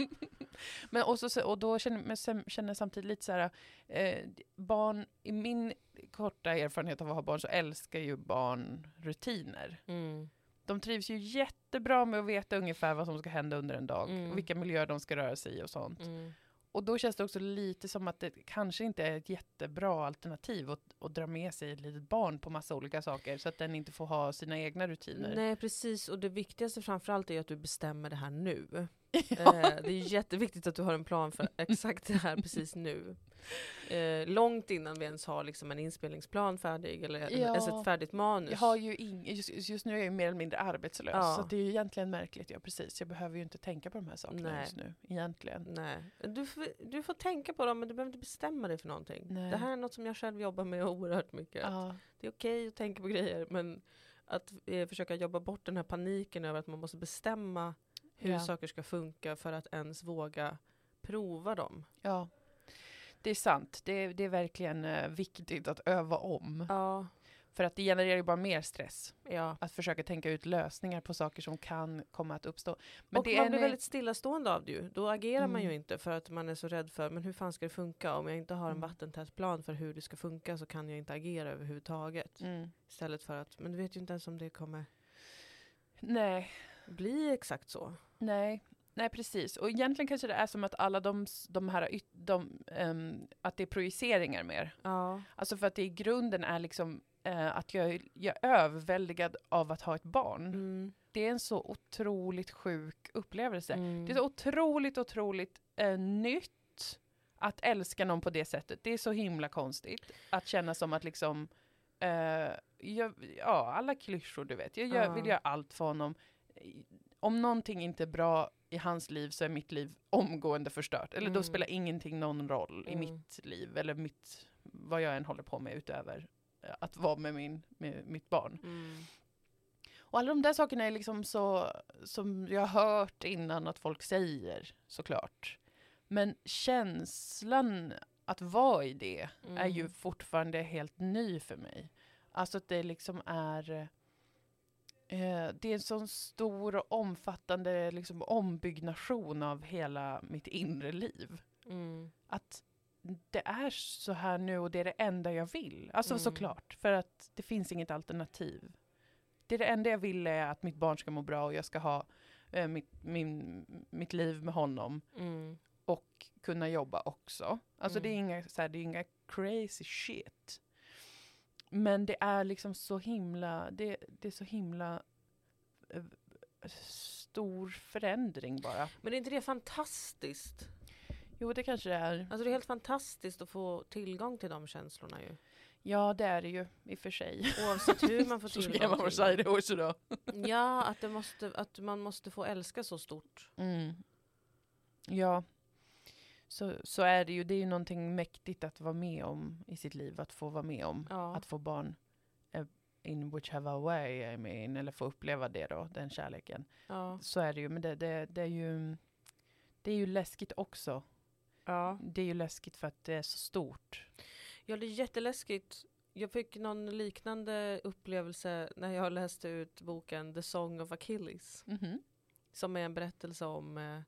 men och, så, och då känner jag sen- känner jag samtidigt lite så här, eh, barn, i min korta erfarenhet av att ha barn så älskar ju barn rutiner. Mm. De trivs ju jättebra med att veta ungefär vad som ska hända under en dag. Mm. Och vilka miljöer de ska röra sig i och sånt. Mm. Och då känns det också lite som att det kanske inte är ett jättebra alternativ att, att dra med sig ett litet barn på massa olika saker så att den inte får ha sina egna rutiner. Nej precis, och det viktigaste framförallt är att du bestämmer det här nu. Ja. Eh, det är jätteviktigt att du har en plan för exakt det här precis nu. Eh, långt innan vi ens har liksom en inspelningsplan färdig eller Ja. ens ett färdigt manus. Jag har ju ing, just, just nu är jag ju mer eller mindre arbetslös Ja. så det är ju egentligen märkligt. Ja precis, jag behöver ju inte tänka på de här sakerna Nej. just nu egentligen. Nej. Du, får, du får tänka på dem men du behöver inte bestämma dig för någonting. Nej. Det här är något som jag själv jobbar med oerhört mycket. Ja, Det är okej att tänka på grejer men att eh, försöka jobba bort den här paniken över att man måste bestämma hur saker ska funka för att ens våga prova dem. ja. Det är sant. Det är, det är verkligen eh, viktigt att öva om. Ja, För att det genererar ju bara mer stress. ja. Att försöka tänka ut lösningar på saker som kan komma att uppstå. Men och man blir en- väldigt stillastående av det ju. Då agerar man ju Mm. inte för att man är så rädd för men hur fan ska det funka? Om jag inte har en Mm. vattentät plan för hur det ska funka så kan jag inte agera överhuvudtaget. Mm. Istället för att, men du vet ju inte ens om det kommer Nej, bli exakt så. nej. Nej, precis. Och egentligen kanske det är som att alla de, de här, de, ehm, att det är projiceringar mer. Ja. Alltså för att det i grunden är liksom eh, att jag, jag är överväldigad av att ha ett barn. Mm. Det är en så otroligt sjuk upplevelse. Mm. Det är så otroligt, otroligt eh, nytt att älska någon på det sättet. Det är så himla konstigt att känna som att liksom, eh, jag, ja, alla klyschor du vet. Jag gör, vill göra allt för honom. Om någonting inte är bra i hans liv så är mitt liv omgående förstört. Eller då Mm. spelar ingenting någon roll i Mm. mitt liv eller mitt, vad jag än håller på med utöver eh, att vara med, min, med mitt barn. Mm. Och alla de där sakerna är liksom så, som jag har hört innan att folk säger, såklart. Men känslan att vara i det är ju Mm. fortfarande helt ny för mig. Alltså att det liksom är det är en sån stor och omfattande liksom, ombyggnation av hela mitt inre liv. Mm. Att det är så här nu och det är det enda jag vill. Alltså Mm. såklart, för att det finns inget alternativ. Det är det enda jag vill är att mitt barn ska må bra och jag ska ha eh, mitt, min, mitt liv med honom Mm. och kunna jobba också. Alltså det, är Mm. inga, så här, det är inga crazy shit. Men det är liksom så himla, det, det är så himla eh, stor förändring bara. Men är inte det fantastiskt? Jo, det kanske det är. Alltså det är helt fantastiskt att få tillgång till de känslorna ju. Ja, det är det ju i och för sig. Oavsett hur man får Så ska tillgång man till säga det också då. Ja, att, det måste, att man måste få älska så stort. Mm. Ja, så, så är det ju. Det är ju någonting mäktigt att vara med om i sitt liv. Att få vara med om. Ja. Att få barn eh, in whichever way I mean, eller få uppleva det då, den kärleken. Ja. Så är det ju, men det, det, det är ju det är ju läskigt också. ja. Det är ju läskigt för att det är så stort. Ja, det är jätteläskigt. Jag fick någon liknande upplevelse när jag läste ut boken The Song of Achilles. Mhm. Som är en berättelse om eh,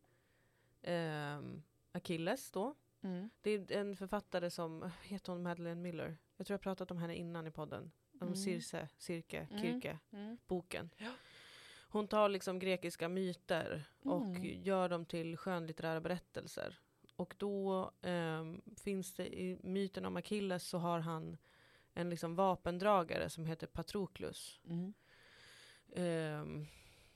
ehm, Achilles då. Mm. Det är en författare som, heter hon Madeleine Miller? Jag tror jag pratat om henne innan i podden. Om Mm. Circe, Cirke, Mm. Kirke, Mm. boken. Ja. Hon tar liksom grekiska myter och Mm. gör dem till skönlitterära berättelser. Och då ehm, finns det i myten om Achilles så har han en liksom vapendragare som heter Patroklus. Mm. ehm,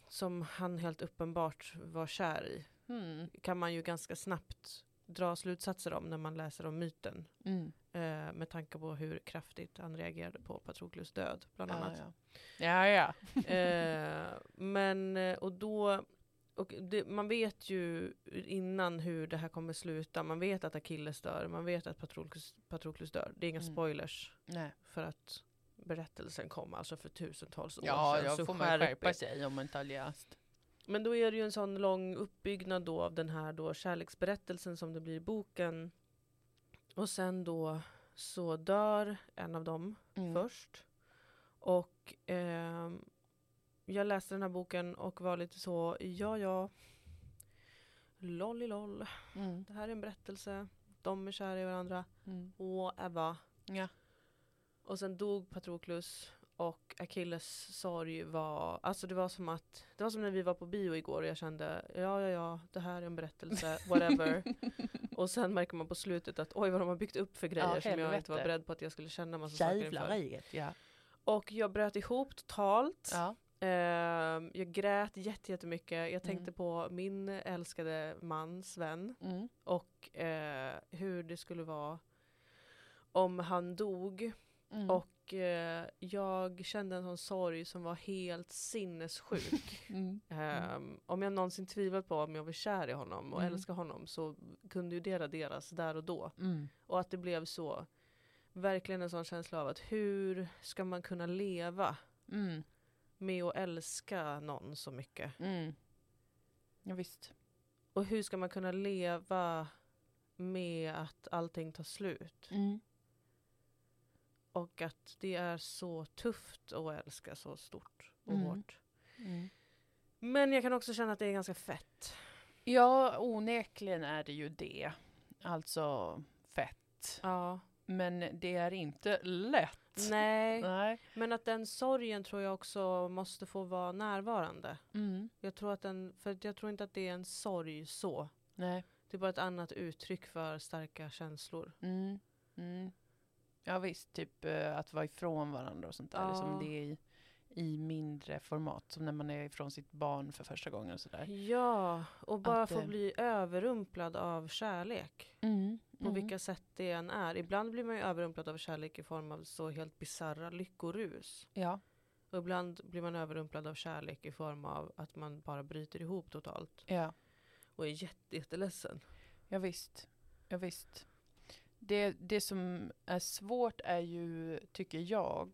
som han helt uppenbart var kär i. Mm. Kan man ju ganska snabbt dra slutsatser om när man läser om myten. Mm. Eh, med tanke på hur kraftigt han reagerade på Patroklus död bland Ja, annat. ja. ja, ja. eh, men, eh, och då, och det, man vet ju innan hur det här kommer sluta. Man vet att Achilles dör, man vet att Patroklus, Patroklus dör. Det är inga Mm. spoilers Nej. för att berättelsen kom alltså för tusentals år Ja, sedan. jag så får man skärpa sig om man inte har läst. Men då är det ju en sån lång uppbyggnad då av den här då kärleksberättelsen som det blir i boken. Och sen då så dör en av dem Mm. först. Och ehm, jag läste den här boken och var lite så, ja ja, lolliloll, Mm. det här är en berättelse, de är kära i varandra, Mm. och Eva. Ja. Och sen dog Patroklus och Achilles sorg var, alltså det var som att, det var som när vi var på bio igår och jag kände, ja ja ja, det här är en berättelse, whatever. och sen märker man på slutet att oj vad de har byggt upp för grejer Ja, som jag inte var beredd på att jag skulle känna massa saker inför. ja. Och jag bröt ihop totalt. ja. Ehm, jag grät jätte- jättemycket. Jag tänkte Mm. på min älskade man Sven Mm. och eh, hur det skulle vara om han dog. Mm. Och eh, jag kände en sån sorg som var helt sinnessjuk. Mm. Ehm, om jag någonsin tvivlat på om jag var kär i honom och Mm. älskar honom så kunde ju det raderas där och då. Mm. Och att det blev så. Verkligen en sån känsla av att hur ska man kunna leva Mm. med att älska någon så mycket? Mm. Ja, visst. Och hur ska man kunna leva med att allting tar slut? Mm. Och att det är så tufft att älska så stort och Mm. hårt. Mm. Men jag kan också känna att det är ganska fett. Ja, onekligen är det ju det. Alltså fett. Ja. Men det är inte lätt. Nej, Nej. men att den sorgen tror jag också måste få vara närvarande. Mm. Jag tror, att den, för jag tror inte att det är en sorg så. Nej. Det är bara ett annat uttryck för starka känslor. Mm. Mm. Ja visst, typ eh, att vara ifrån varandra och sånt där. Ja. Som det är i, i mindre format. Som när man är ifrån sitt barn för första gången och sådär. Ja, och bara Att, få eh, bli överrumplad av kärlek. Mm. På Mm. vilka sätt det än är. Ibland blir man ju överrumplad av kärlek i form av så helt bisarra lyckorus. Ja. Och ibland blir man överrumplad av kärlek i form av att man bara bryter ihop totalt. Ja. Och är jätte, jätteledsen. Ja, visst. Ja, visst. Det, det som är svårt är ju, tycker jag,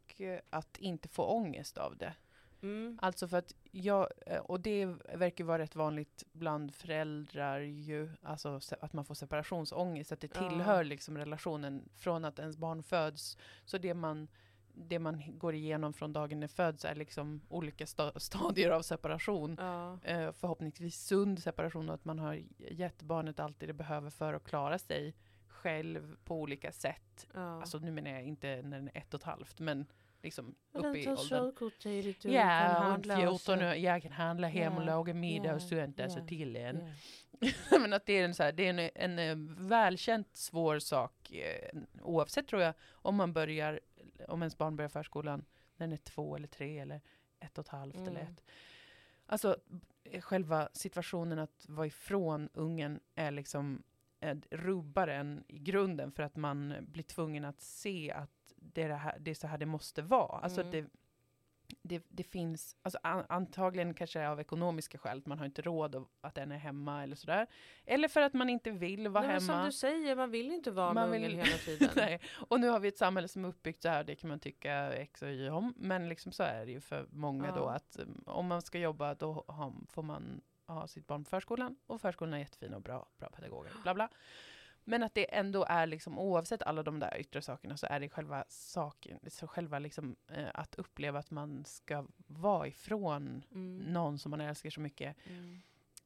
att inte få ångest av det. Mm. Alltså för att jag, och det verkar vara rätt vanligt bland föräldrar ju, alltså att man får separationsångest, att det tillhör liksom relationen från att ens barn föds. Så det man, det man går igenom från dagen det föds är liksom olika sta- stadier av separation. Ja. Eh, förhoppningsvis sund separation och att man har gett barnet allt det behöver för att klara sig själv på olika sätt. ja. Alltså nu menar jag inte när den är ett och ett halvt, men liksom Eller uppe i åldern. tidigt, du kan Ja, och handla 14 och jag kan handla hem och Ja, laga middag ja, och sånt, alltså ja, till en. Ja. Men att det är en, så här, det är en, en, eh, välkänt svår sak, eh, oavsett tror jag, om man börjar, om ens barn börjar förskolan när den är två eller tre eller ett och ett halvt eller Mm. ett. Alltså själva situationen att vara ifrån ungen är liksom rubbar en i grunden för att man blir tvungen att se att det är, det här, det är så här det måste vara. Alltså Mm. det, det, det finns, alltså an, antagligen kanske av ekonomiska skäl, att man har inte råd att den är hemma eller sådär. Eller för att man inte vill vara Nej, hemma. Som du säger, man vill inte vara Man med vill- ungen hela tiden. Nej. Och nu har vi ett samhälle som är uppbyggt så här, det kan man tycka X och Y om. Men liksom så är det ju för många då Ja. att um, om man ska jobba då har, får man ha sitt barn på förskolan. Och förskolan är jättefin och bra, bra pedagoger, bla bla. Men att det ändå är liksom oavsett alla de där yttre sakerna så är det själva saken, så själva liksom eh, att uppleva att man ska vara ifrån Mm. någon som man älskar så mycket. Mm.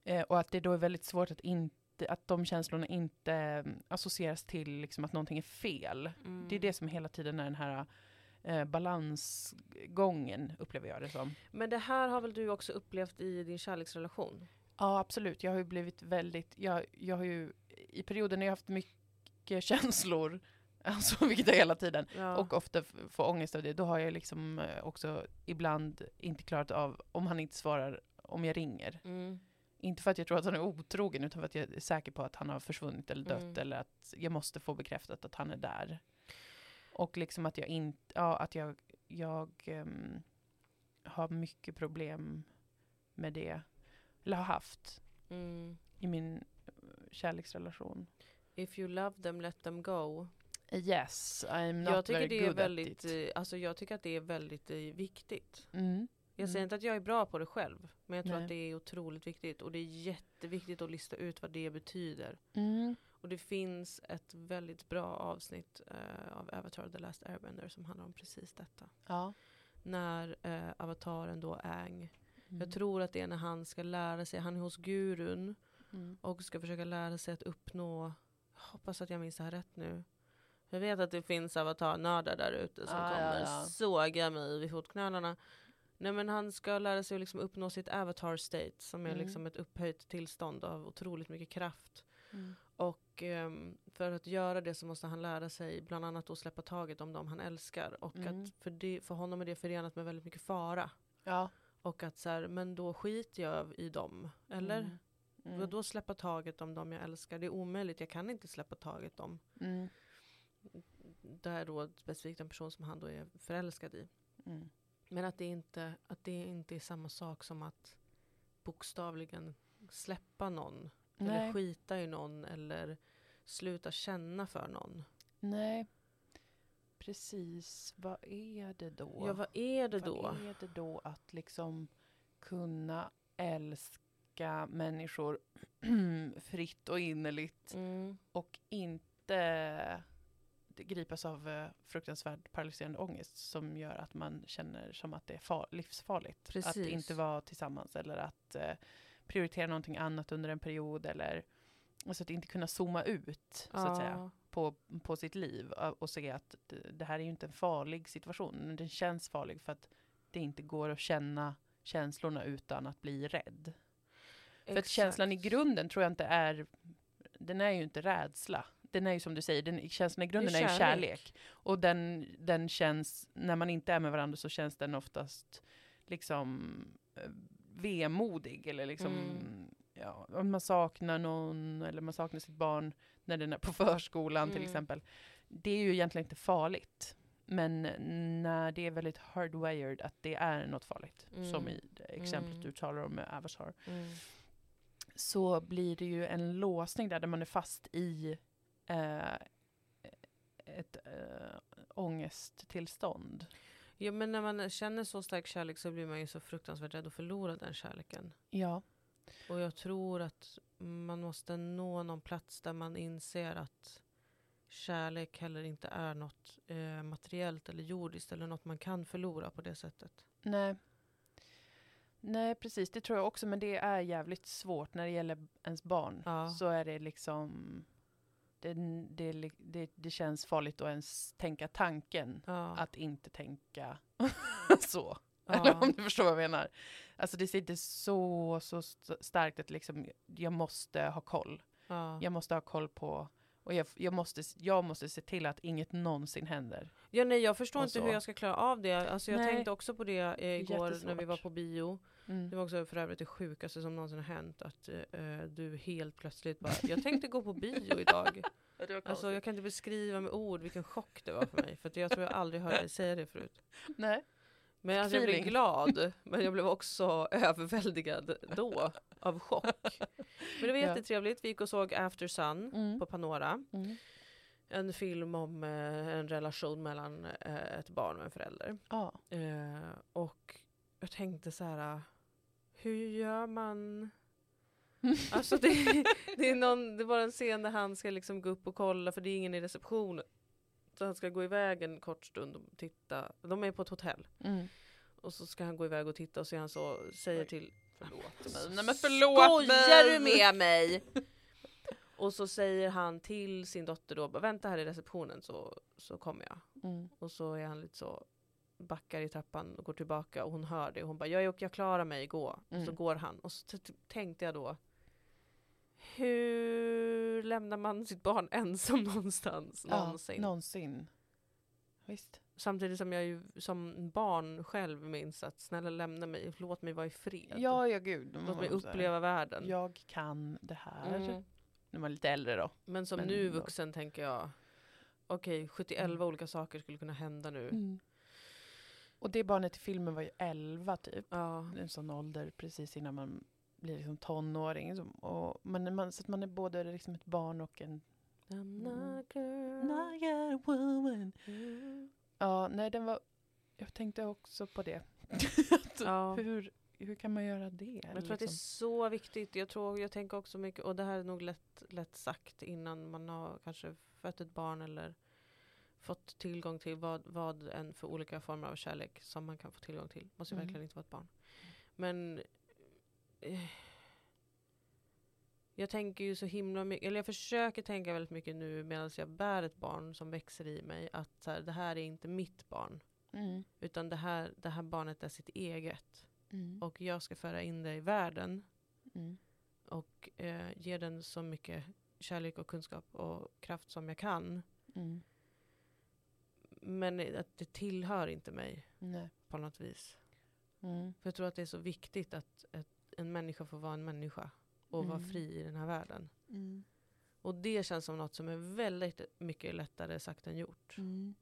Eh, och att det då är väldigt svårt att inte att de känslorna inte mm, associeras till liksom att någonting är fel. Mm. Det är det som hela tiden är den här eh, balansgången, upplever jag det som. Men det här har väl du också upplevt i din kärleksrelation? Ja, absolut. Jag har ju blivit väldigt, jag, jag har ju i perioder när jag haft mycket känslor, alltså vilket jag hela tiden, Ja. och ofta får ångest av det, då har jag liksom eh, också ibland inte klarat av, om han inte svarar, om jag ringer. mm. Inte för att jag tror att han är otrogen, utan för att jag är säker på att han har försvunnit eller dött, Mm. eller att jag måste få bekräftat att han är där. Och liksom att jag inte, ja, att jag, jag ehm, har mycket problem med det, eller har haft Mm. i min eh, kärleksrelation. If you love them, let them go. Yes, I'm not Jag tycker very det är good väldigt, at it. eh, alltså jag tycker att det är väldigt eh, viktigt. Mm. Jag säger Mm. inte att jag är bra på det själv, men jag tror Nej. att det är otroligt viktigt. Och det är jätteviktigt att lista ut vad det betyder. Mm. Och det finns ett väldigt bra avsnitt eh, av Avatar The Last Airbender som handlar om precis detta. Ja. När eh, avataren då Aang, Mm. jag tror att det är när han ska lära sig, han är hos gurun Mm. och ska försöka lära sig att uppnå, hoppas att jag minns det här rätt nu, Jag vet att det finns avatarnördar där ute som Ah, ja, kommer ja. såga mig vid fotknölarna. Nej men han ska lära sig att liksom uppnå sitt avatar state som är Mm. liksom ett upphöjt tillstånd av otroligt mycket kraft. Mm. Och ehm, för att göra det så måste han lära sig bland annat att släppa taget om dem han älskar. Och Mm. att för, det, för honom är det förenat med väldigt mycket fara. Ja. Och att så här, men då skiter jag i dem. Eller? Mm. Mm. Vadå släppa taget om dem jag älskar? Det är omöjligt, jag kan inte släppa taget om. Mm. Det är då specifikt en person som han då är förälskad i. Mm. Men att det inte, att det inte är samma sak som att bokstavligen släppa någon. Eller Nej. skita i någon eller sluta känna för någon. Nej. Precis, vad är det då? Ja, vad är det då? Vad är det då att liksom kunna älska människor fritt och innerligt Mm. och inte gripas av eh, fruktansvärd paralyserande ångest som gör att man känner som att det är far- livsfarligt. Att Precis. inte vara tillsammans eller att eh, prioritera någonting annat under en period eller alltså att inte kunna zooma ut så att säga på, på sitt liv och, se att det, här är ju inte en farlig situation. men Den känns farlig för att det inte går att känna känslorna utan att bli rädd. För att Exakt. känslan i grunden tror jag inte är, den är ju inte rädsla. Den är ju som du säger, den, känslan i grunden är, ju kärlek. Och den, den känns, när man inte är med varandra så känns den oftast liksom vemodig eller liksom Mm. ja, om man saknar någon eller man saknar sitt barn när den är på förskolan till Mm. exempel. Det är ju egentligen inte farligt. Men när det är väldigt hardwired att det är något farligt, som Mm. i det exemplet Mm. du talar om med Avatar, Mm. så blir det ju en låsning där, där man är fast i eh, ett eh, ångesttillstånd. Ja men när man känner så stark kärlek så blir man ju så fruktansvärt rädd att förlora den kärleken. Ja. Och jag tror att man måste nå någon plats där man inser att kärlek heller inte är något eh, materiellt eller jordiskt eller något man kan förlora på det sättet. Nej. Nej, precis. Det tror jag också. Men det är jävligt svårt när det gäller ens barn. Ja. Så är det liksom... Det, det, det, det känns farligt att ens tänka tanken. Ja. Att inte tänka så. Ja. Eller om du förstår vad jag menar. Alltså det sitter så, så st- starkt att liksom, jag måste ha koll. ja. Jag måste ha koll på... Och jag, jag, måste, jag måste se till att inget någonsin händer. Ja, nej, jag förstår inte hur jag ska klara av det. Alltså, jag Nej. tänkte också på det eh, igår när vi var på bio. Mm. Det var också för övrigt det sjukaste som någonsin har hänt. Att eh, du helt plötsligt bara, jag tänkte gå på bio idag. Alltså, jag kan inte beskriva med ord vilken chock det var för mig. För att jag tror jag aldrig hört dig säga det förut. Nej. Men alltså, jag blev glad, men jag blev också överväldigad då av chock. Men det var jättetrevligt. Vi gick och såg After Sun Mm. på Panora. Mm. En film om eh, en relation mellan eh, ett barn och en förälder. Ja. Eh, och jag tänkte så här, hur gör man? Alltså det, det, är någon, det var en scen där han ska liksom gå upp och kolla för det är ingen i receptionen. Så han ska gå iväg en kort stund och titta. De är på ett hotell. Mm. Och så ska han gå iväg och titta och så är han så, säger till Förlåt mig. Nej men förlåt Skojar mig! du med mig? och så säger han till sin dotter då, vänta här i receptionen så, så kommer jag. Mm. Och så är han lite så, backar i trappan och går tillbaka och hon hör det. Och hon bara, jag, jag klarar mig, gå. Och så Mm. går han. Och så tänkte jag då, hur lämnar man sitt barn ensam någonstans någonsin? Ja, någonsin. Visst. Samtidigt som jag ju som barn själv minns att snälla lämna mig, låt mig vara i fred. Ja, ja gud. låt mig uppleva världen. Jag kan det här. Mm. Man är lite äldre då. Men som Men nu då- vuxen tänker jag, okej 71 Mm. olika saker skulle kunna hända nu. Och det barnet i filmen var ju 11 typ. Ja. En sån ålder precis innan man blir liksom tonåring. Så, och man, man, så att man är både liksom ett barn och en... I'm Mm. not a girl. woman. Mm. Ja, nej den var... Jag tänkte också på det. Ja. hur, hur kan man göra det? Jag tror att det är så viktigt. Jag, tror, jag tänker också mycket, och det här är nog lätt, lätt sagt innan man har kanske fött ett barn eller fått tillgång till vad, vad än för olika former av kärlek som man kan få tillgång till. Måste ju Mm. verkligen inte vara ett barn. Men eh, jag tänker ju så himla mycket, eller jag försöker tänka väldigt mycket nu medan jag bär ett barn som växer i mig, att så här, det här är inte mitt barn. Mm. Utan det här, det här barnet är sitt eget. Mm. Och jag ska föra in det i världen Mm. och eh, ge den så mycket kärlek och kunskap och kraft som jag kan. Mm. Men att det tillhör inte mig Nej. på något vis. Mm. För jag tror att det är så viktigt att, att en människa får vara en människa och vara Mm. fri i den här världen. Mm. Och det känns som något som är väldigt mycket lättare sagt än gjort. Mm.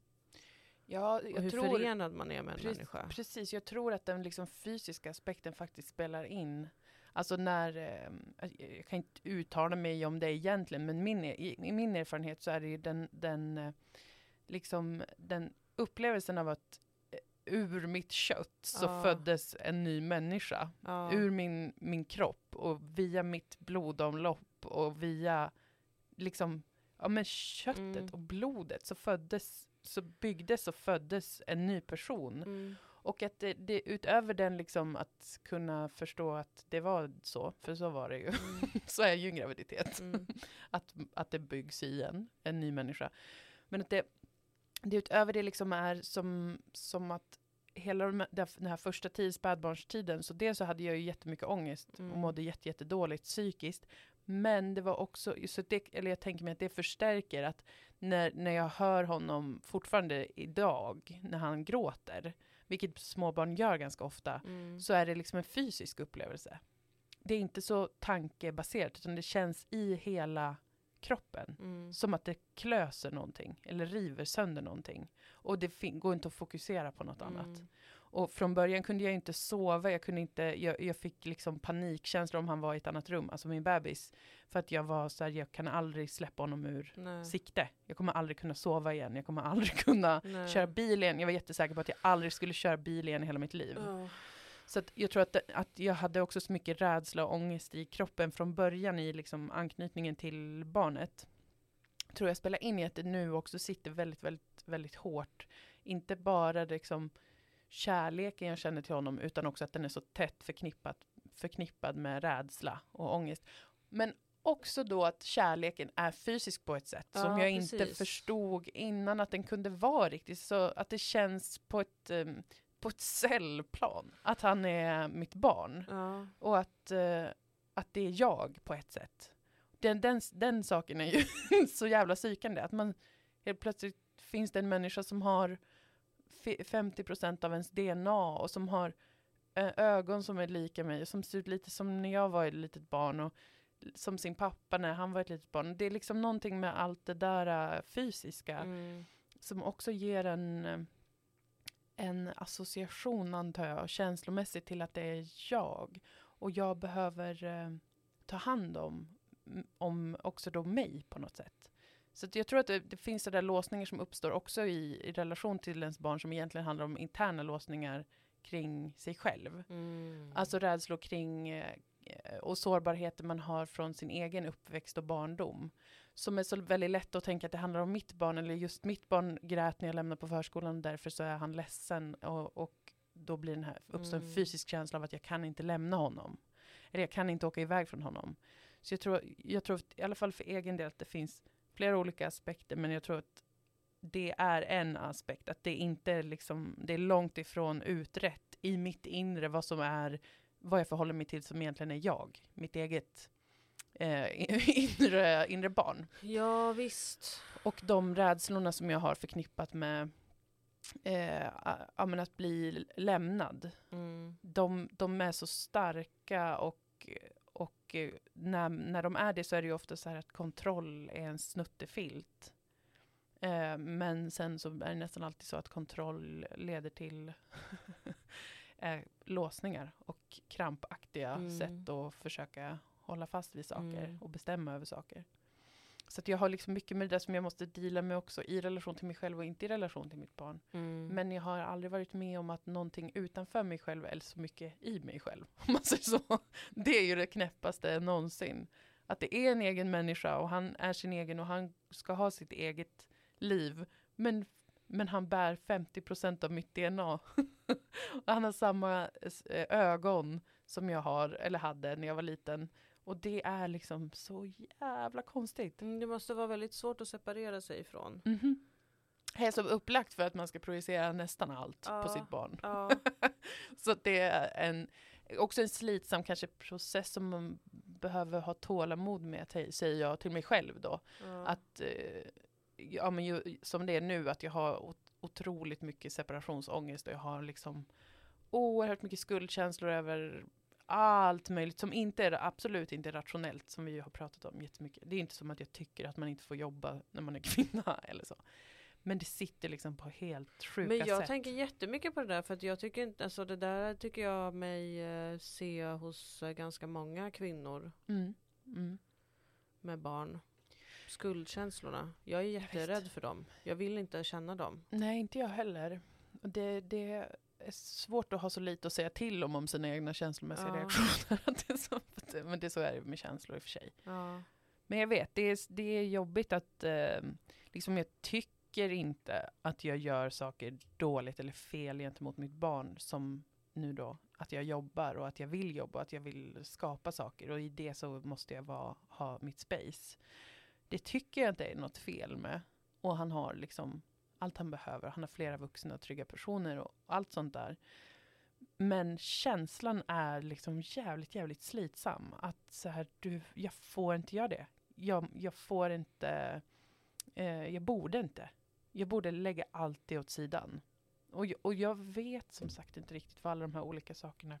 Ja, Och jag hur tror... förenad man är med en Precis- människa. Precis, jag tror att den liksom fysiska aspekten faktiskt spelar in. Alltså när, eh, jag kan inte uttala mig om det egentligen, men min, i, i min erfarenhet så är det ju den, den, eh, liksom den upplevelsen av att eh, ur mitt kött så Ja. föddes en ny människa. Ja. Ur min, min kropp och via mitt blodomlopp och via liksom, ja men köttet Mm. och blodet så föddes, så byggdes och föddes en ny person. Mm. Och att det, det utöver den liksom att kunna förstå att det var så, för så var det ju, Mm. så är ju en graviditet. Mm. Att, att det byggs i en, en ny människa. Men att det, det utöver det liksom är som, som att hela de, den här första tiden, spädbarnstiden, så dels så hade jag ju jättemycket ångest och Mm. mådde jätte, jättedåligt psykiskt. Men det var också, så det, eller jag tänker mig att det förstärker att när, när jag hör honom fortfarande idag, när han gråter, vilket småbarn gör ganska ofta, Mm. så är det liksom en fysisk upplevelse. Det är inte så tankebaserat, utan det känns i hela kroppen. Mm. Som att det klöser någonting, eller river sönder någonting. Och det går inte att fokusera på något annat. Mm. Och från början kunde jag inte sova, jag, kunde inte, jag, jag fick liksom panikkänslor om han var i ett annat rum, alltså min bebis. För att jag var så här, jag kan aldrig släppa honom ur Nej. sikte. Jag kommer aldrig kunna sova igen, jag kommer aldrig kunna Nej. köra bil igen. Jag var jättesäker på att jag aldrig skulle köra bil igen i hela mitt liv. Ja. Så att jag tror att, att jag hade också så mycket rädsla och ångest i kroppen från början i liksom anknytningen till barnet. Tror jag spelar in i att det nu också sitter väldigt, väldigt, väldigt hårt. Inte bara liksom kärleken jag känner till honom, utan också att den är så tätt förknippad, förknippad med rädsla och ångest. Men också då att kärleken är fysisk på ett sätt som Ja, jag inte precis. förstod innan att den kunde vara riktigt. Så att det känns på ett, em, på ett cellplan, att han är mitt barn. Ja. Och att, eh, att det är jag på ett sätt. Den, den, den saken är ju så jävla psykande. Att man helt plötsligt finns det en människa som har fi- 50% av ens DNA och som har eh, ögon som är lika mig och som ser ut lite som när jag var ett litet barn och som sin pappa när han var ett litet barn. Det är liksom någonting med allt det där eh, fysiska Mm. som också ger en, eh, en association, antar jag, känslomässigt till att det är jag. Och jag behöver eh, ta hand om, om också då mig på något sätt. Så att jag tror att det, det finns sådär låsningar som uppstår också i, i relation till ens barn som egentligen handlar om interna låsningar kring sig själv. Mm. Alltså rädslor kring eh, och sårbarheter man har från sin egen uppväxt och barndom. Som är så väldigt lätt att tänka att det handlar om mitt barn eller just mitt barn grät när jag lämnade på förskolan och därför så är han ledsen och, och då blir den här, uppstår en Mm. fysisk känsla av att jag kan inte lämna honom. Eller jag kan inte åka iväg från honom. Så jag tror, jag tror att, i alla fall för egen del att det finns flera olika aspekter men jag tror att det är en aspekt, att det inte är liksom, det är långt ifrån utrett i mitt inre vad som är, vad jag förhåller mig till som egentligen är jag, mitt eget eh, inre, inre barn. Ja visst. Och de rädslorna som jag har förknippat med eh, att bli lämnad, Mm. de, de är så starka och, och eh, när, när de är det så är det ju ofta så här att kontroll är en snuttefilt. Eh, men sen så är det nästan alltid så att kontroll leder till eh, låsningar och krampaktiga Mm. sätt att försöka hålla fast vid saker Mm. och bestämma över saker. Så jag har liksom mycket med det där som jag måste deala med också i relation till mig själv och inte i relation till mitt barn. Mm. Men jag har aldrig varit med om att någonting utanför mig själv är så mycket i mig själv. Om man säger så. Det är ju det knäppaste någonsin. Att det är en egen människa och han är sin egen och han ska ha sitt eget liv. Men, men han bär 50% av mitt DNA. och han har samma eh, ögon som jag har, eller hade när jag var liten. Och det är liksom så jävla konstigt. Mm, det måste vara väldigt svårt att separera sig ifrån. Mhm. Det är som upplagt för att man ska projicera nästan allt Ja. på sitt barn. Ja, Så det är en, också en slitsam kanske process som man behöver ha tålamod med, säger jag till mig själv då. ja. Att, eh, ja men ju, som det är nu, att jag har ot- otroligt mycket separationsångest och jag har liksom oerhört mycket skuldkänslor över allt möjligt som inte är absolut inte är rationellt som vi har pratat om jättemycket. Det är inte som att jag tycker att man inte får jobba när man är kvinna eller så. Men det sitter liksom på helt sjuka Men jag sätt. tänker jättemycket på det där för att jag tycker inte, alltså det där tycker jag mig eh, se hos eh, ganska många kvinnor Mm. Mm. med barn. Skuldkänslorna. Jag är jätterädd för dem. Jag vill inte känna dem. Nej, inte jag heller. Det, det är svårt att ha så lite att säga till om om sina egna känslomässiga Ja. reaktioner. Det är så, men det är så är det med känslor i och för sig. Ja. Men jag vet, det är, det är jobbigt att eh, liksom jag tycker inte att jag gör saker dåligt eller fel gentemot mitt barn som nu då att jag jobbar och att jag vill jobba och att jag vill skapa saker och i det så måste jag vara, ha mitt space. Det tycker jag inte är något fel med. Och han har liksom allt han behöver. Han har flera vuxna och trygga personer och allt sånt där. Men känslan är liksom jävligt, jävligt slitsam. Att så här, du, jag får inte göra det. Jag, jag får inte, eh, jag borde inte. Jag borde lägga allt det åt sidan. Och, jag- och jag vet som sagt inte riktigt var alla de här olika sakerna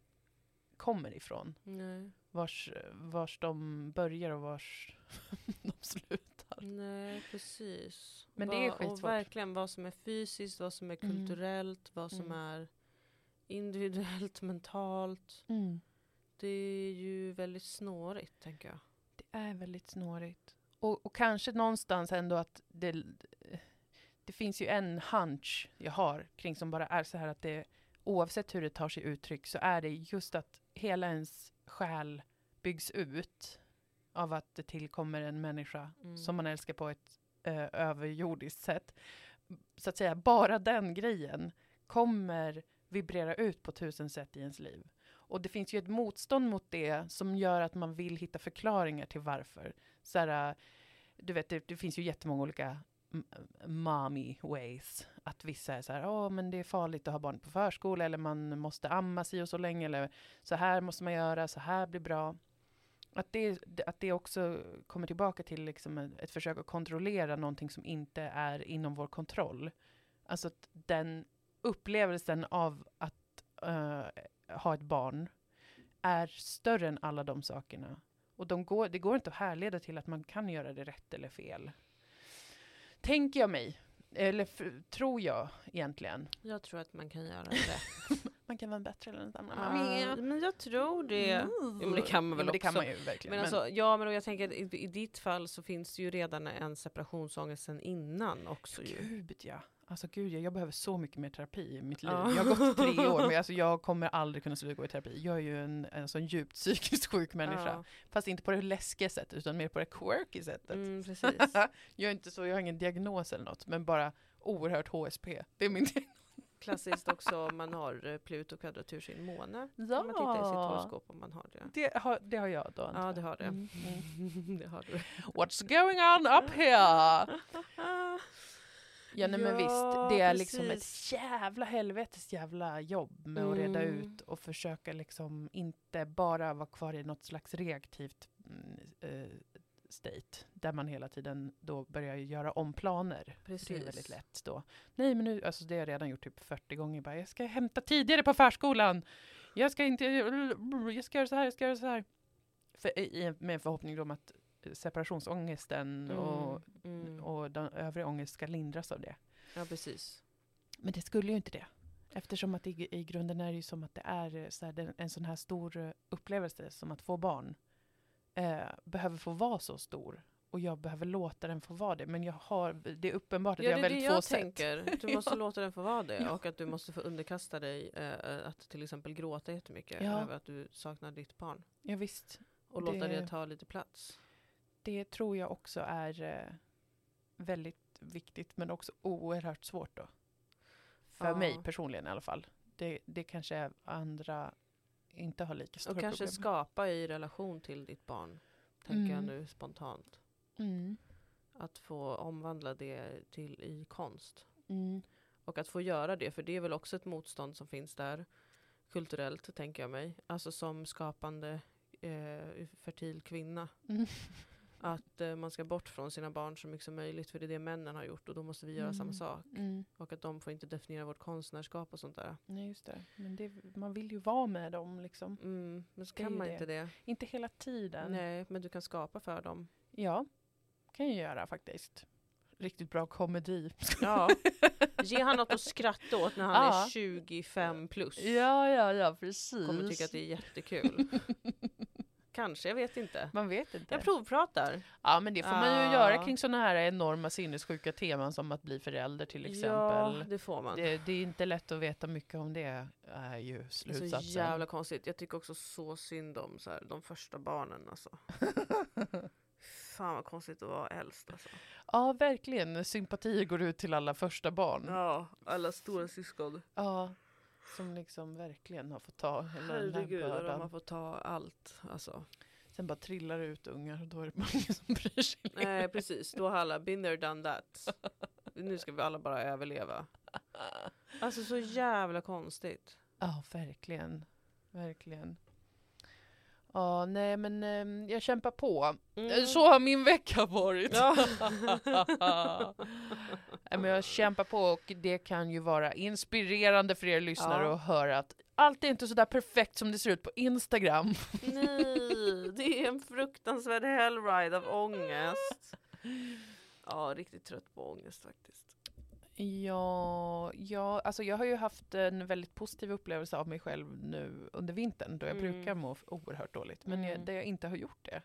kommer ifrån. Nej. Vars, vars de börjar och vars de slutar. Nej, precis. Men det är skitsvårt. Och verkligen vad som är fysiskt, vad som är Mm. kulturellt, vad som Mm. är individuellt, mentalt. Det är ju väldigt snårigt, tänker jag. Det är väldigt snårigt. Och, och kanske någonstans ändå att det, det finns ju en hunch jag har kring som bara är så här att det oavsett hur det tar sig uttryck så är det just att hela ens själ byggs ut av att det tillkommer en människa Mm. som man älskar på ett eh, överjordiskt sätt. Så att säga, bara den grejen kommer vibrera ut på tusen sätt i ens liv. Och det finns ju ett motstånd mot det som gör att man vill hitta förklaringar till varför. Så här, äh, du vet, det, det finns ju jättemånga olika mommy ways. Att vissa är så här, åh men det är farligt att ha barn på förskola eller man måste amma sig och så länge eller så här måste man göra, så här blir bra. Att det, att det också kommer tillbaka till liksom ett, försök att kontrollera någonting som inte är inom vår kontroll. Alltså att den upplevelsen av att uh, ha ett barn är större än alla de sakerna. Och de går, det går inte att härleda till att man kan göra det rätt eller fel. Tänker jag mig. Eller f- tror jag egentligen. Jag tror att man kan göra det. Man kan vara bättre den andra. Ja, men jag tror det. Jo, men det kan man väl jo, men också. man ju verkligen. Men alltså, ja, men jag tänker i, i ditt fall så finns det ju redan en separationsångest sen innan också ju. Gud ja. Alltså gud, jag, jag behöver så mycket mer terapi i mitt liv. Ja. Jag har gått tre år, men alltså, jag kommer aldrig kunna sluta gå i terapi. Jag är ju en, en sån djupt psykiskt sjuk människa. Ja. Fast inte på det läskiga sättet, utan mer på det quirky sättet. Mm, precis. jag är inte så, jag har ingen diagnos eller något, men bara oerhört HSP. Det är min diagnos. Klassiskt också om man har eh, Pluto kvadratur sin måne. Ja, Kan man titta i sitt horoskop om man har det. det har, det har jag då. antar Ja, det har det. Mm, mm. det har du. What's going on up here? Ja, nej, men Ja, visst, det är liksom ett precis. jävla helvetes jävla jobb med att reda Mm. ut och försöka liksom inte bara vara kvar i något slags reaktivt mm, eh, state där man hela tiden då börjar göra om planer. Det är Precis. väldigt lätt då. Nej, men nu, alltså det har jag redan gjort typ 40 gånger. Bara, jag ska hämta tidigare på förskolan. Jag ska inte, jag ska göra så här, jag ska göra så här. För, med en förhoppning om att separationsångesten och, Mm, mm. och den övriga ångest ska lindras av det. Ja, precis. Men det skulle ju inte det. Eftersom att i, i grunden är det ju som att det är eh, så här, en sån här stor eh, upplevelse som att få barn. Eh, behöver få vara så stor. Och jag behöver låta den få vara det. Men jag har, det är uppenbart att Ja, jag det har är det väldigt få jag sätt. tänker. Du måste Ja. låta den få vara det. Ja. Och att du måste få underkasta dig eh, att till exempel gråta jättemycket Ja. över att du saknar ditt barn. Ja, visst. Och låta Det- det ta lite plats. Det tror jag också är eh, väldigt viktigt men också oerhört svårt då. För Ja. mig personligen i alla fall. Det, det kanske andra inte har lika stora Och kanske problem. skapa i relation till ditt barn. Tänker jag Mm. nu spontant. Mm. Att få omvandla det till i konst. Mm. Och att få göra det, för det är väl också ett motstånd som finns där. Kulturellt, tänker jag mig. Alltså som skapande eh, fertil kvinna. Mm. Att eh, man ska bort från sina barn så mycket som möjligt. För det är det männen har gjort och då måste vi göra samma Mm. sak. Mm. Och att de får inte definiera vårt konstnärskap och sånt där. Nej, just det. Men det, man vill ju vara med dem liksom. Mm, men så kan man det. inte det. Inte hela tiden. Nej, men du kan skapa för dem. Ja, kan jag göra faktiskt. Riktigt bra komedi. Ja. Ge han något att skratta åt när han Ja. är 25 plus. Ja, ja, ja, precis. Kommer tycka att det är jättekul. Kanske, jag vet inte. Man vet inte. Jag provpratar. Ja, men det får man ju Ja. göra kring sådana här enorma sinnessjuka teman som att bli förälder till Ja, exempel. det får man. det, det är inte lätt att veta mycket om det, är ju Det är så slutsatsen. jävla konstigt. Jag tycker också så synd om så här, de första barnen. Alltså. Fan vad konstigt att vara äldst. Alltså. Ja, verkligen. Sympatier går ut till alla första barn. Ja. Ja, alla stora syskon. Som liksom verkligen har fått ta hela den här Herregud, och de bördan. har fått ta allt. Alltså. Sen bara trillar det ut ungar och då är det ingen som bryr sig. Nej, precis. Då har alla been there, done that. Nu ska vi alla bara överleva. Alltså så jävla konstigt. Ja, verkligen. Verkligen. Ja, nej men ehm, jag kämpar på. Mm. Så har min vecka varit. Ja. Nej, men jag kämpar på och det kan ju vara inspirerande för er lyssnare Ja. att höra att allt är inte så där perfekt som det ser ut på Instagram. Nej, det är en fruktansvärd hellride av ångest. Ja, riktigt trött på ångest faktiskt. Ja, ja, alltså jag har ju haft en väldigt positiv upplevelse av mig själv nu under vintern då jag Mm. brukar må oerhört dåligt, men jag, Mm. där jag inte har gjort det.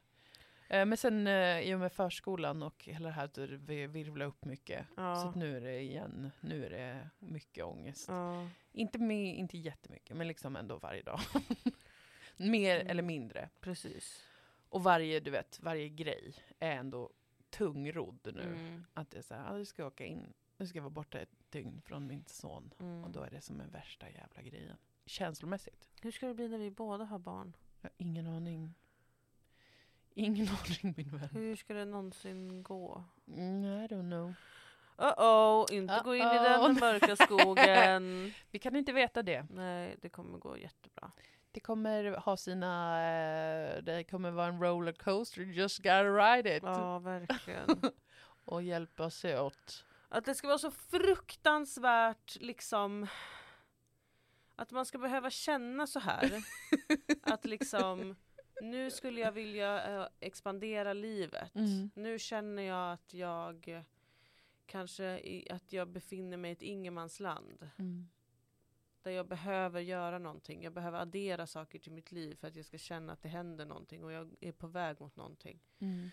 Eh, Men sen eh, i och med förskolan och hela det här att vi- virvlar upp mycket. Så Ja. att nu är det igen, nu är det mycket ångest. Ja. Inte, med, inte jättemycket, men liksom ändå varje dag. Mer Mm. eller mindre. Precis. Och varje, du vet, varje grej är ändå tungrodd nu. Mm. Att det är så här, ah, du ska åka in, nu ska jag vara borta ett dygn från min son. Mm. Och då är det som en värsta jävla grejen. Känslomässigt. Hur ska det bli när vi båda har barn? Jag har ingen aning. Ingen aning min vän. Hur ska det någonsin gå? Mm, I don't know. Uh-oh, inte gå in i Uh-oh. den mörka skogen. Vi kan inte veta det. Nej, det kommer gå jättebra. Det kommer ha sina, eh, det kommer vara en rollercoaster, just gotta ride it. Ja, verkligen. Och hjälpas åt. Att det ska vara så fruktansvärt liksom att man ska behöva känna så här. att liksom nu skulle jag vilja eh, expandera livet. Mm. Nu känner jag att jag kanske i, att jag befinner mig i ett ingenmansland. Mm. Där jag behöver göra någonting. Jag behöver addera saker till mitt liv för att jag ska känna att det händer någonting och jag är på väg mot någonting. Mm.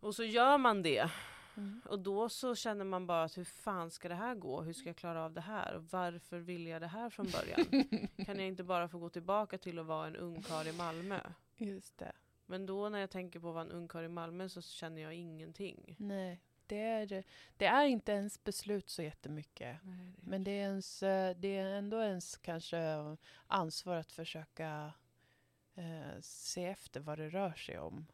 Och så gör man det. Mm. Och då så känner man bara att hur fan ska det här gå? Hur ska jag klara av det här? Och varför vill jag det här från början? kan jag inte bara få gå tillbaka till att vara en ungkarl i Malmö? Just det. Men då när jag tänker på att vara en ungkarl i Malmö så känner jag ingenting. Nej, det är, det är inte ens beslut så jättemycket. Nej, det- Men det är, ens, det är ändå ens kanske ansvar att försöka eh, se efter vad det rör sig om.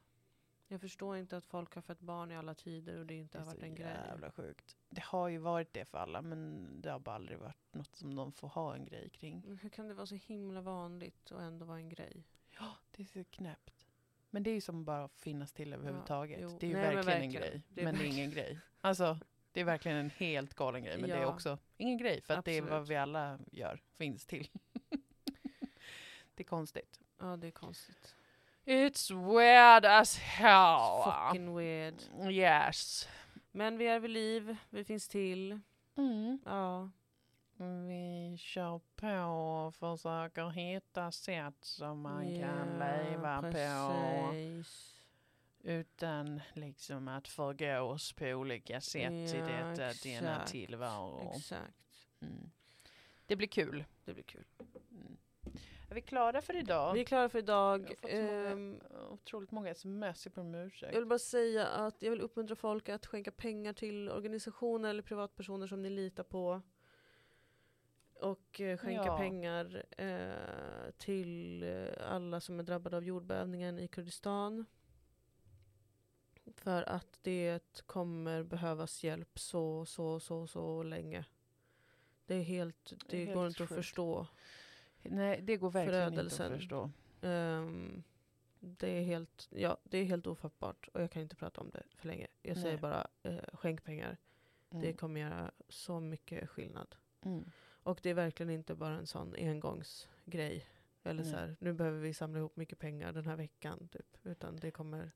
Jag förstår inte att folk har fött barn i alla tider och det inte Det har är varit så en grej. jävla sjukt. Det har ju varit det för alla men det har bara aldrig varit något som de får ha en grej kring. Men hur kan det vara så himla vanligt och ändå vara en grej? Ja, det är så knäppt. Men det är ju som bara att finnas till överhuvudtaget. jo. det är ju Nej, men verkligen, en verkligen. grej. Det är men det är ingen grej. Alltså, det är verkligen en helt galen grej. Men det är Ja. också ingen grej. För att det är vad Absolut. vi alla gör, finns till. det är konstigt. Ja, det är konstigt. It's weird as hell. Fucking weird. Yes. Men vi är vid liv, vi finns till. Mm. Ja. Vi kör på och försöker hitta sätt som man kan Ja, leva på. precis. Utan liksom att förgås på olika sätt i Ja, detta, denna exakt, tillvaro. Exakt. Mm. Det blir kul. Det blir kul. Är vi klara för idag? Vi är klara för Jag idag. så många- Ehm, Otroligt många sms, jag ber om ursäkt. jag vill bara säga att jag vill uppmuntra folk att skänka pengar till organisationer eller privatpersoner som ni litar på. Och eh, skänka Ja. pengar eh, till eh, alla som är drabbade av jordbävningen i Kurdistan. För att det kommer behövas hjälp så, så, så, så länge. Det är helt, det, Det är går helt inte att sjukt. förstå. Nej, det går verkligen inte att Förödelsen. förstå. Ehm, det, är helt, ja, det är helt ofattbart och jag kan inte prata om det för länge. Jag säger Nej. bara eh, skänk pengar. Det Mm. kommer göra så mycket skillnad. Mm. Och det är verkligen inte bara en sån engångsgrej. Eller Nej. så här, nu behöver vi samla ihop mycket pengar den här veckan. Typ. Utan det kommer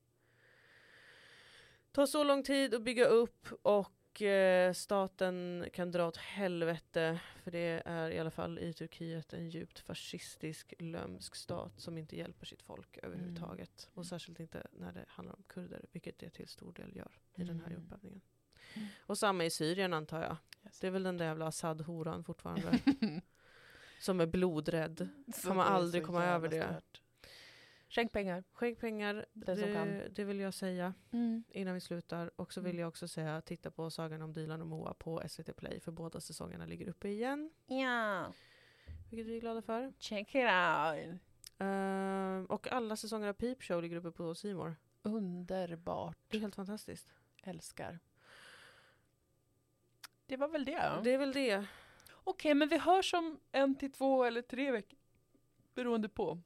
ta så lång tid att bygga upp och eh, staten kan dra åt helvete. För det är i alla fall i Turkiet en djupt fascistisk, lömsk stat som inte hjälper sitt folk överhuvudtaget. Och särskilt inte när det handlar om kurder, vilket det till stor del gör i den här Mm. jordbävningen. Mm. Och samma i Syrien antar jag. Yes. Det är väl den där jävla Assad-horan fortfarande. som är blodrädd. Så Kommer aldrig komma över det. stört. Skänk pengar. Skänk pengar, kan. det, det vill jag säga Mm. innan vi slutar. Och så vill Mm. jag också säga, titta på Sagan om Dilan och Moa på SVT Play, för båda säsongerna ligger uppe igen. Ja, Vilket vi är glada för. check it out. Ehm, och alla säsonger av Peep Show ligger uppe på More. Underbart. Det är helt fantastiskt. Älskar. Det var väl det. Det är väl det. Okej, men vi hörs om en till två eller tre veckor. Beroende på.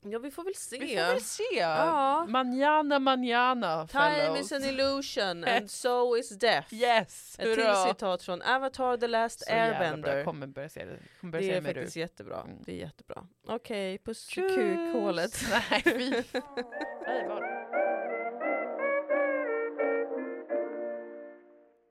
Ja, vi får väl se. Vi får väl se. Ja. Manjana, manjana, Time fellows. is an illusion and so is death. Yes, Ett till hurra. citat från Avatar The Last Så jävla bra. Airbender. Kommer börja se det. Kommer börja Det se är med faktiskt du. jättebra. Mm. Det är jättebra. Okej, puss i kukhålet. Nej, fy.